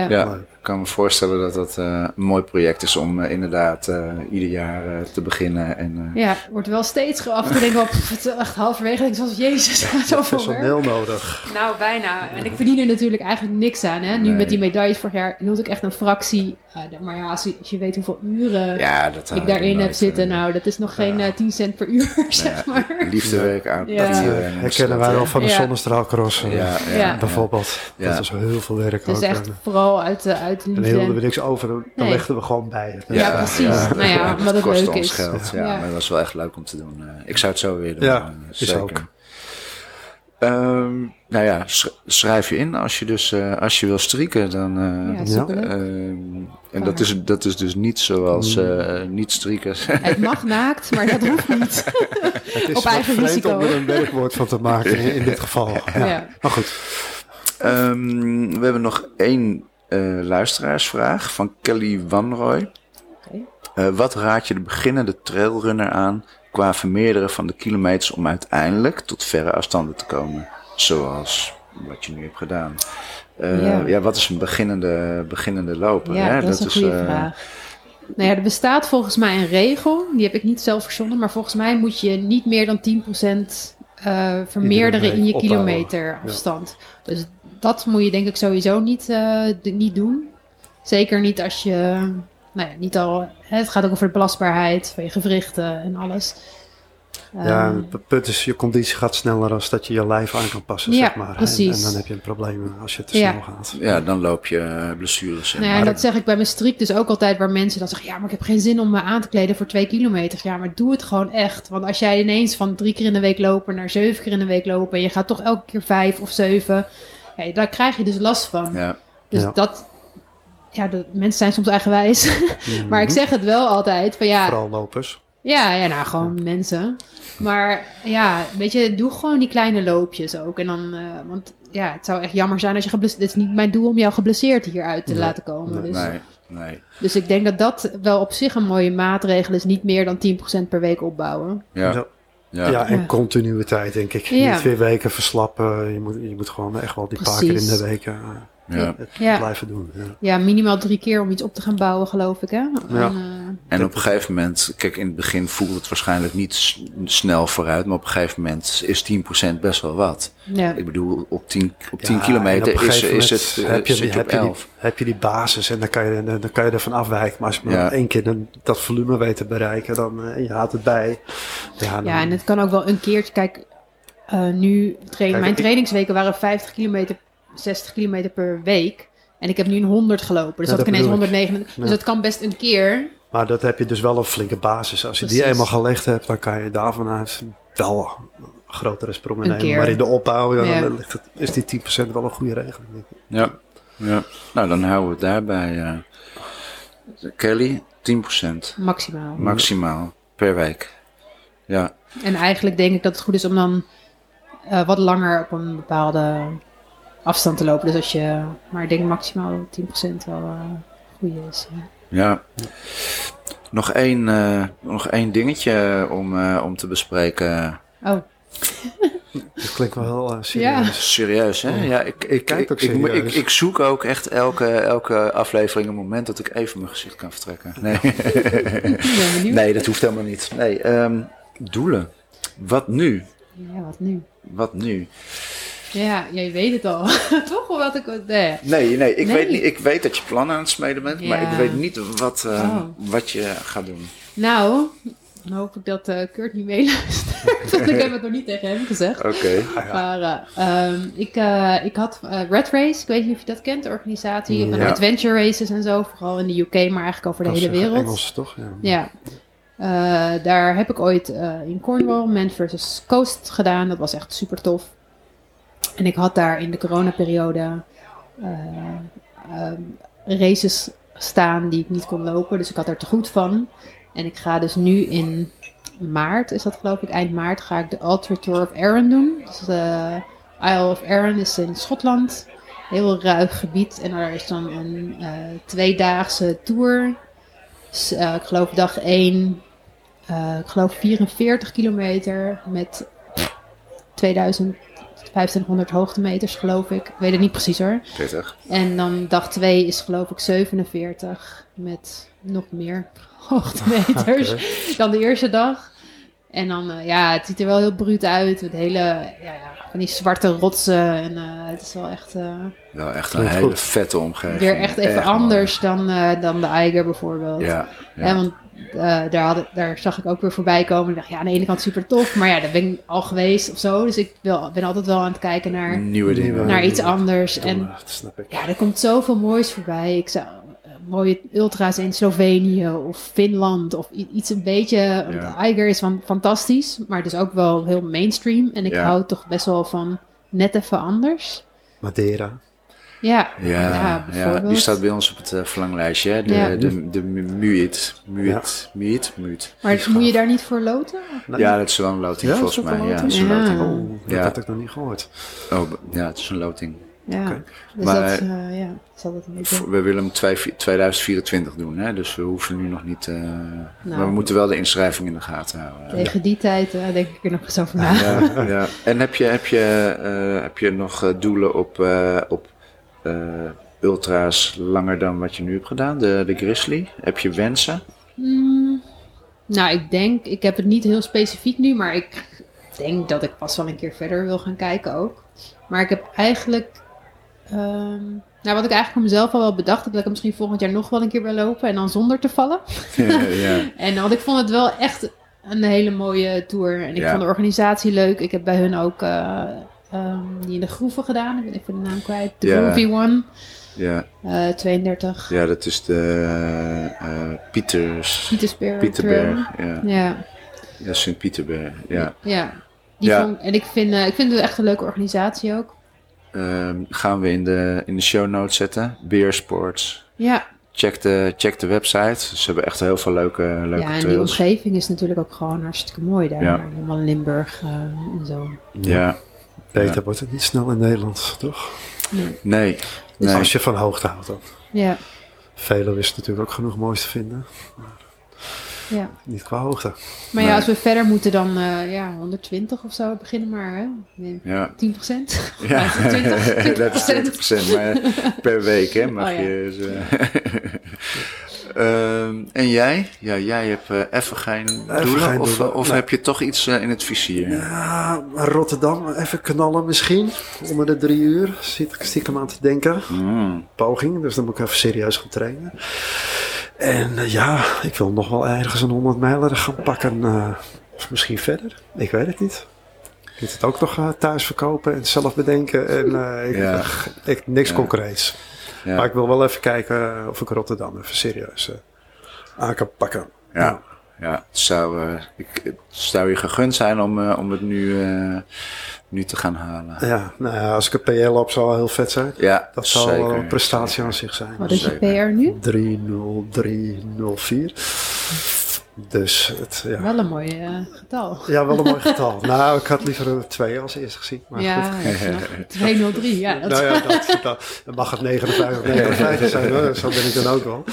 Ja. Ik kan me voorstellen dat dat eh, een mooi project is om eh, inderdaad eh, ieder jaar eh, te beginnen. En, eh, Ja, wordt wel steeds af en toe denk ik wel, pff, het is echt halverwege denk ik zoals Jezus, [LAUGHS] zoveel werk. Personeel nodig. Nou, bijna. En ik verdien er natuurlijk eigenlijk niks aan. Hè? Nu Nee. met die medailles vorig jaar hield ik echt een fractie. eh, maar ja, als je, als je weet hoeveel uren ja, dat ik daarin heb zitten, nou, dat is nog geen eh, 10 cent per uur, [LAUGHS] zeg maar. Liefdewerk aan Ja. dat, herkennen wij wel van de Ja. zonnestraalcross. Ja, ja, Ja. Bijvoorbeeld. Ja. Dat is heel veel werk Het ook. is echt vooral uit, de uit en hielden we liefde. niks over, dan Nee. legden we gewoon bij. Ja, precies. Nou ja, omdat het kostte leuk ons is. geld, ja, Ja. maar dat was wel echt leuk om te doen. Eh, ik zou het zo weer doen. Ja, eh, is zeker. ook. Ehm, nou ja, sch- schrijf je in als je dus eh, als je wil strieken, dan. eh, Ja, ehm, en dat is, dat is dus niet zoals eh niet striekers. [LAUGHS] Het mag naakt, maar dat hoeft niet. [LAUGHS] Het is [LAUGHS] Op wat eigen vreemd risico. om er een werkwoord van te maken in, dit geval. Ja. Ja. Maar goed. Ehm, we hebben nog één eh, luisteraarsvraag van Kelly Wanroy. Eh, wat raad je de beginnende trailrunner aan qua vermeerderen van de kilometers om uiteindelijk tot verre afstanden te komen? Zoals wat je nu hebt gedaan. Eh, Ja. ja. wat is een beginnende, beginnende loper? Ja, hè? dat is een goede eh, vraag. Nou ja, er bestaat volgens mij een regel. Die heb ik niet zelf verzonnen. Maar volgens mij moet je niet meer dan 10% eh vermeerderen in je kilometerafstand. Dus dat moet je denk ik sowieso niet, eh, niet doen. Zeker niet als je... Nou ja, niet al... Hè, het gaat ook over de belastbaarheid van je gewrichten en alles. Ja, Ehm, het punt is, je conditie gaat sneller als dat je je lijf aan kan passen, Ja, zeg maar. En- precies. En, dan heb je een probleem als je te Ja. snel gaat. Ja, dan loop je blessures. en- Nou ja, dat zeg ik bij mijn strik dus ook altijd, waar mensen dan zeggen: Ja, maar ik heb geen zin om me aan te kleden voor twee kilometer. Ja, maar doe het gewoon echt. Want als jij ineens van drie keer in de week lopen naar zeven keer in de week lopen. en je gaat toch elke keer vijf of zeven. Ja, daar krijg je dus last van. ja, Dus Ja. dat. Ja, de mensen zijn soms eigenwijs. [LAUGHS] maar ik zeg het wel altijd: van ja, Vooral lopers. ja, ja, nou gewoon mensen. Maar ja, weet je, doe gewoon die kleine loopjes ook. En dan, eh, want ja, het zou echt jammer zijn als je geblesseerd... Het is niet mijn doel om jou geblesseerd hieruit te Nee. laten komen. Nee. Dus, nee, nee. dus ik denk dat dat wel op zich een mooie maatregel is. Niet meer dan 10% per week opbouwen. Ja, Ja. ja. En Ja. continuïteit, denk ik. Ja. Niet weer weken verslappen. Je moet, je moet gewoon echt wel die paar keer in de week eh, ja. blijven doen. Ja. Ja, minimaal drie keer om iets op te gaan bouwen, geloof ik. Hè? En, Ja. eh, En op een gegeven moment, kijk, in het begin voelt het waarschijnlijk niet snel vooruit, maar op een gegeven moment is 10% best wel wat. ja. Ik bedoel, op 10, op 10 Ja, en kilometer is, is het, eh, heb je, zit je op heb, je die, 11. heb je die basis en dan kan je, dan kan je ervan afwijken. Maar als je Ja. maar één keer dan, dat volume weet te bereiken, dan eh, en je houdt het bij. Ja, dan, ja, en het kan ook wel een keertje... Kijk, eh, nu... Train, Kijk, mijn ik- trainingsweken waren 50 kilometer, 60 kilometer per week. En ik heb nu een 100 gelopen. Dus Ja, dat, kan ineens bedoel ik. 109. Dus dat kan best een keer. Maar dat heb je dus wel een flinke basis. Als je die eenmaal gelegd hebt, dan kan je daar vanuit wel grotere sprongen Een nemen. keer. Maar in de opbouw ja, Ja. dan ligt het, is die 10% wel een goede regeling. denk ik. Ja. ja. Nou, dan houden we het daarbij. eh. Kelly, 10% Maximaal. maximaal per week. Ja, En eigenlijk denk ik dat het goed is om dan eh, wat langer op een bepaalde afstand te lopen. Dus als je, maar ik denk maximaal 10% wel eh goed is. ja. ja. Nog één, eh, nog één dingetje om, eh, om te bespreken. Oh, [LAUGHS] Dat klinkt wel heel serieus. Serieus, hè? Ja, ik, ik, Kijk ik, ook ik, ik, serieus. ik zoek ook echt elke, elke aflevering een moment dat ik even mijn gezicht kan vertrekken. Nee, ik nee dat hoeft helemaal niet. Nee, ehm, doelen. Wat nu? Ja, wat nu? Wat nu? Ja, jij weet het al. [LAUGHS] Toch? Of wat ik... Nee. Nee, nee, ik, Nee. Weet, niet, ik weet dat je plannen aan het smeden bent, maar ik weet niet wat, eh, Oh. wat je gaat doen. Nou, dan hoop ik dat eh, Kurt niet meeluistert. [LAUGHS] Want ik heb het nog niet tegen hem gezegd. Oké. [LAUGHS] Maar eh, ehm, ik, eh, ik had Red Race, ik weet niet of je dat kent, de organisatie van Ja. adventure races en zo. Vooral in de UK, maar eigenlijk over de Dat is, hele wereld. Engels toch? Ja. Ja. Eh, daar heb ik ooit eh, in Cornwall Man vs. Coast gedaan. Dat was echt super tof. En ik had daar in de coronaperiode eh, ehm, races staan die ik niet kon lopen. Dus ik had er te goed van. En ik ga dus nu in maart, is dat geloof ik, eind maart, ga ik de Ultra Tour of Arran doen. Dus de Isle of Arran is in Schotland. Heel ruig gebied. En daar is dan een eh, tweedaagse tour. Eh, ik geloof dag 1, eh, ik geloof 44 kilometer met 2000, 2500 hoogtemeters geloof ik. Ik weet het niet precies hoor. 40. En dan dag 2 is geloof ik 47 met nog meer hoogtemeters [LAUGHS] dan de eerste dag. En dan, eh, ja, het ziet er wel heel bruut uit. Met hele, ja, ja, van die zwarte rotsen. En eh, het is wel echt, eh, Wel echt een hele goed. vette omgeving. weer echt even anders dan, eh, dan de Eiger bijvoorbeeld. Ja, Ja, ja. want daar, had, ik- daar zag ik ook weer voorbij komen. Ik dacht, ja, aan de ene kant super tof. Maar ja, daar ben ik al geweest of zo. Dus ik wil, ben altijd wel aan het kijken naar, nieuwe dingen. Nieuwe- naar iets anders. Domme, En dat snap ik. ja, er komt zoveel moois voorbij. Ik zou eh, mooie ultra's in Slovenië of Finland of iets een beetje. Ja. Eiger is van, fantastisch, maar het is ook wel heel mainstream. En ik Ja. hou toch best wel van net even anders. Madeira. Ja, Ja, Ja, die staat bij ons op het eh, verlanglijstje. Hè? De, Ja. de, de, mu- muit. Muit. Muit. Muit. maar moet je daar niet voor loten? Ja, dat is wel een loting Ja, volgens dat mij. Ja, dat is een Ja. loting. Oh, dat Ja. had ik nog niet gehoord. Oh, ja, het is een loting. Ja, dus Maar- dat, eh, ja, is altijd een beetje... We willen hem twee- 2024 doen, hè? dus we hoeven nu nog niet. eh, Nou. maar we moeten wel de inschrijving in de gaten houden. Tegen die tijd eh, denk ik er nog eens over na. Ja, ja. En heb je, heb je, eh, heb je nog eh, doelen op, eh, op eh, ultra's langer dan wat je nu hebt gedaan? De, de Grizzly? Heb je wensen? Mm, nou, ik denk, ik heb het niet heel specifiek nu, maar ik denk dat ik pas wel een keer verder wil gaan kijken ook. Maar ik heb eigenlijk, ehm, nou wat ik eigenlijk voor mezelf al wel bedacht dat ik er misschien volgend jaar nog wel een keer wil lopen en dan zonder te vallen. ja. [LAUGHS] En want ik vond het wel echt een hele mooie tour en ik Ja. vond de organisatie leuk. Ik heb bij hun ook eh, ehm, die in de groeven gedaan, ik ben even de naam kwijt, de Ja. Groovy One, Ja, eh 32, ja, dat is de eh, Pieters. Pietersberg. Pieterberg. Ja, Ja. ja Sint-Pieterberg. Ja. Ja, die Ja. Vond, en ik vind, eh, ik vind het echt een leuke organisatie ook. Ehm, gaan we in de, in de show notes zetten. Beer Sports. Ja, Check de, check de website. Ze hebben echt heel veel leuke, leuke ja en die omgeving is natuurlijk ook gewoon hartstikke mooi daar. Ja. Helemaal Limburg eh, en zo. Ja, Beter Ja. wordt het niet snel in Nederland, toch? Nee. nee. nee. Als je van hoogte houdt dan. Ja, Velo is natuurlijk ook genoeg moois te vinden. ja. Niet qua hoogte. Maar ja, Nee. als we verder moeten dan eh, ja, 120 of zo beginnen maar, hè? Nee, Ja. 10 procent? Ja, [LAUGHS] 20, 20 [LAUGHS] dat is 20%, maar per week hè, mag Oh, ja. je. Zo. [LAUGHS] Ehm, en jij? Ja, jij hebt eh, even geen doelen? geen of doelen, of nee. heb je toch iets eh, in het vizier? Ja, Rotterdam, even knallen misschien. Onder de drie uur zit ik stiekem aan te denken. Mm, Poging, dus dan moet ik even serieus gaan trainen. En eh, ja, ik wil nog wel ergens een 100 mijler gaan pakken. eh, of misschien verder, ik weet het niet. Ik moet het ook nog eh, thuis verkopen en zelf bedenken. En eh, ik, Ja. ik, niks Ja. concreets. Ja. Maar ik wil wel even kijken of ik Rotterdam even serieus... eh, aan kan pakken. Ja, ja. Het, zou, eh, ik, het zou je gegund zijn om, eh, om het nu, eh, nu te gaan halen. Ja, nou ja, als ik een PL op zou wel heel vet zijn. Ja, Dat zou wel zeker, een prestatie zeker. aan zich zijn. Wat is je. PR nu? 30304. Dus het, ja. Wel een mooi eh, getal. ja, wel een mooi [LAUGHS] getal. nou, ik had liever een 2 als eerste gezien. Maar ja, goed. ik snap het. 203, ja. Dat Nou ja, dat, dat, dan mag het 59 of 59 zijn hoor. Zo ben ik dan ook wel.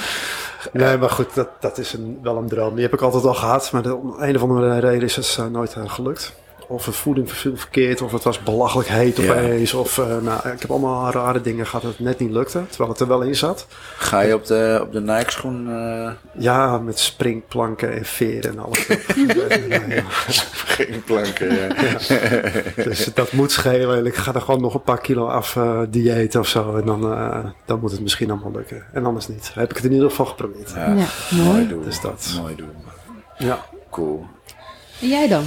Nee, maar goed, dat, dat is een, wel een droom. Die heb ik altijd al gehad, maar de, om een of andere reden is het eh, nooit eh, gelukt. Of de voeding viel verkeerd, of het was belachelijk heet Ja. opeens. Of, eh, nou, ik heb allemaal rare dingen gehad dat het net niet lukte, terwijl het er wel in zat. Ga je op de, op de Nike schoen eh Ja, met springplanken en veren en alles. [LAUGHS] Ja, geen planken? Ja. [LAUGHS] dus dat moet schelen. En ik ga er gewoon nog een paar kilo af eh dieet of zo. En dan, eh, dan moet het misschien allemaal lukken. En anders niet. Heb ik het in ieder geval geprobeerd. Ja, Ja, mooi mooi. doen. Dus dat. Mooi doen. Ja. Cool. En jij dan?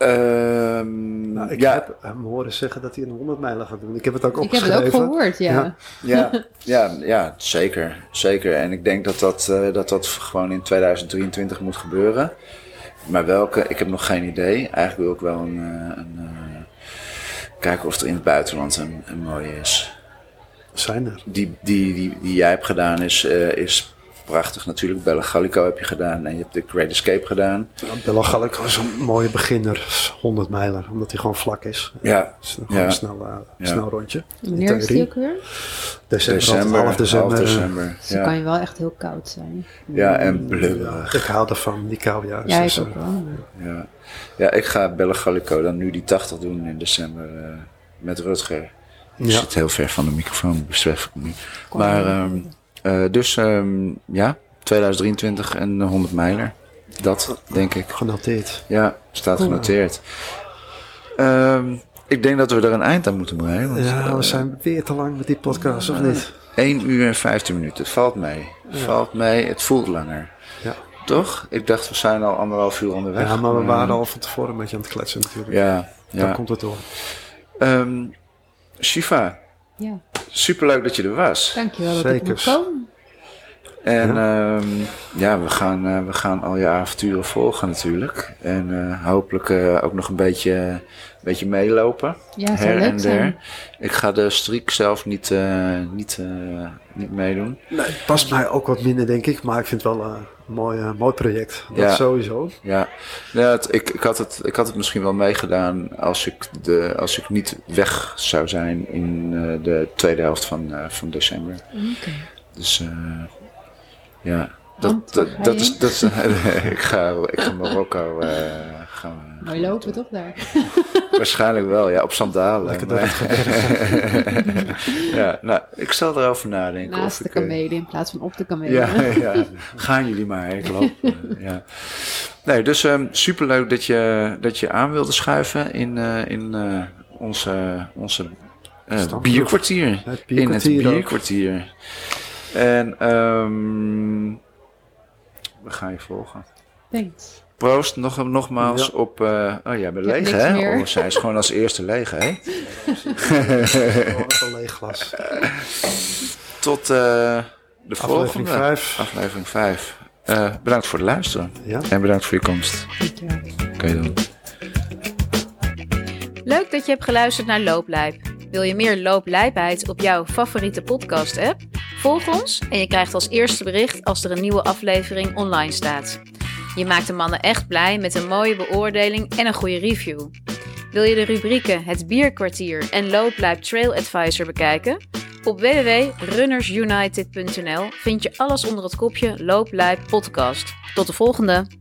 Ehm, Nou, ik ja, heb hem horen zeggen dat hij een 100 mijlen gaat doen. Ik heb het ook Ik heb opgeschreven. het ook gehoord, ja. Ja. ja, [LAUGHS] ja, ja, zeker. Zeker. En ik denk dat dat, eh, dat dat gewoon in 2023 moet gebeuren. Maar welke, ik heb nog geen idee. Eigenlijk wil ik wel een, eh, een eh, kijken of er in het buitenland een, een mooie is. Zijn er. Die, die, die, die jij hebt gedaan is, eh, is prachtig natuurlijk. Bella Gallico heb je gedaan en je hebt de Great Escape gedaan. Bella Gallico is een mooie beginner. 100 mijler. Omdat hij gewoon vlak is. Ja, dan gewoon Ja. een snel, eh, Ja. snel rondje. Wanneer is die ook weer? December, december, half december. half december. Dus dan kan Ja. je wel echt heel koud zijn. ja, en Ja, blubberig. ik hou ervan, die kou juist. Ja, Dus, ik ook eh, wel. Ja. ja, ik ga Bella Gallico dan nu die 80 doen in december eh, met Rutger. Je Ja. zit heel ver van de microfoon, besef ik nu. Maar, maar. Eh, dus ehm, ja, 2023 en 100 mijler. Dat denk ik. Genoteerd. Ja, staat Cool. genoteerd. Ehm, ik denk dat we er een eind aan moeten breien. want, Ja, eh, we zijn weer te lang met die podcast, of niet? 1 uur en 15 minuten. Het valt mee. Het valt mee. Het voelt langer. Ja. Toch? Ik dacht, we zijn al anderhalf uur onderweg. Ja, maar we waren al van tevoren een beetje aan het kletsen natuurlijk. Ja, Dan ja. komt het door. Ehm, Shiva, Ja, superleuk dat je er was. dankjewel dat ik Zeker. mocht komen. En ja, ja we, gaan, eh, we gaan al je avonturen volgen natuurlijk. En eh, hopelijk eh, ook nog een beetje, een beetje meelopen. Ja, her leuk en zijn. der. Ik ga de streak zelf niet, eh, niet, eh, niet meedoen. Nee, het past mij ook wat minder, denk ik. Maar ik vind het wel eh, mooi, eh, mooi project. Dat Ja. sowieso. Ja, ja het, ik, ik, had het, ik had het misschien wel meegedaan als ik, de, als ik niet weg zou zijn in eh, de tweede helft van, eh, van december. Oké. Dus eh, ja, dat, dat, is. Dat is [LAUGHS] ik, ga, ik ga Marokko. eh gaan Mooi lopen toch daar? Waarschijnlijk wel, ja, op sandalen. Lekker door maar- [LAUGHS] ja, nou, ik zal erover nadenken. Naast of de ik, eh, kamelen in plaats van op de kamelen. Ja, [LAUGHS] ja, gaan jullie maar, ik loop. eh, ja. Nee, dus super superleuk dat je, dat je aan wilde schuiven in, eh, in eh, onze, onze bierkwartier. Het In het bierkwartier ook. bierkwartier. En ehm we gaan je volgen. Thanks. Proost nog, nogmaals Ja. op... eh, oh, jij bent leeg, hè? Oh, zij is gewoon als eerste leeg, hè? Een leeg glas. [LAUGHS] Tot eh, de Aflevering volgende. 5. Aflevering 5. bedankt voor het luisteren. Ja. En bedankt voor je komst. Kan je doen. Leuk dat je hebt geluisterd naar Looplijp. Wil je meer looplijpheid op jouw favoriete podcast-app? Volg ons en je krijgt als eerste bericht als er een nieuwe aflevering online staat. Je maakt de mannen echt blij met een mooie beoordeling en een goede review. Wil je de rubrieken Het Bierkwartier en Looplijp Trail Advisor bekijken? Op www.runnersunited.nl vind je alles onder het kopje Looplijp Podcast. Tot de volgende!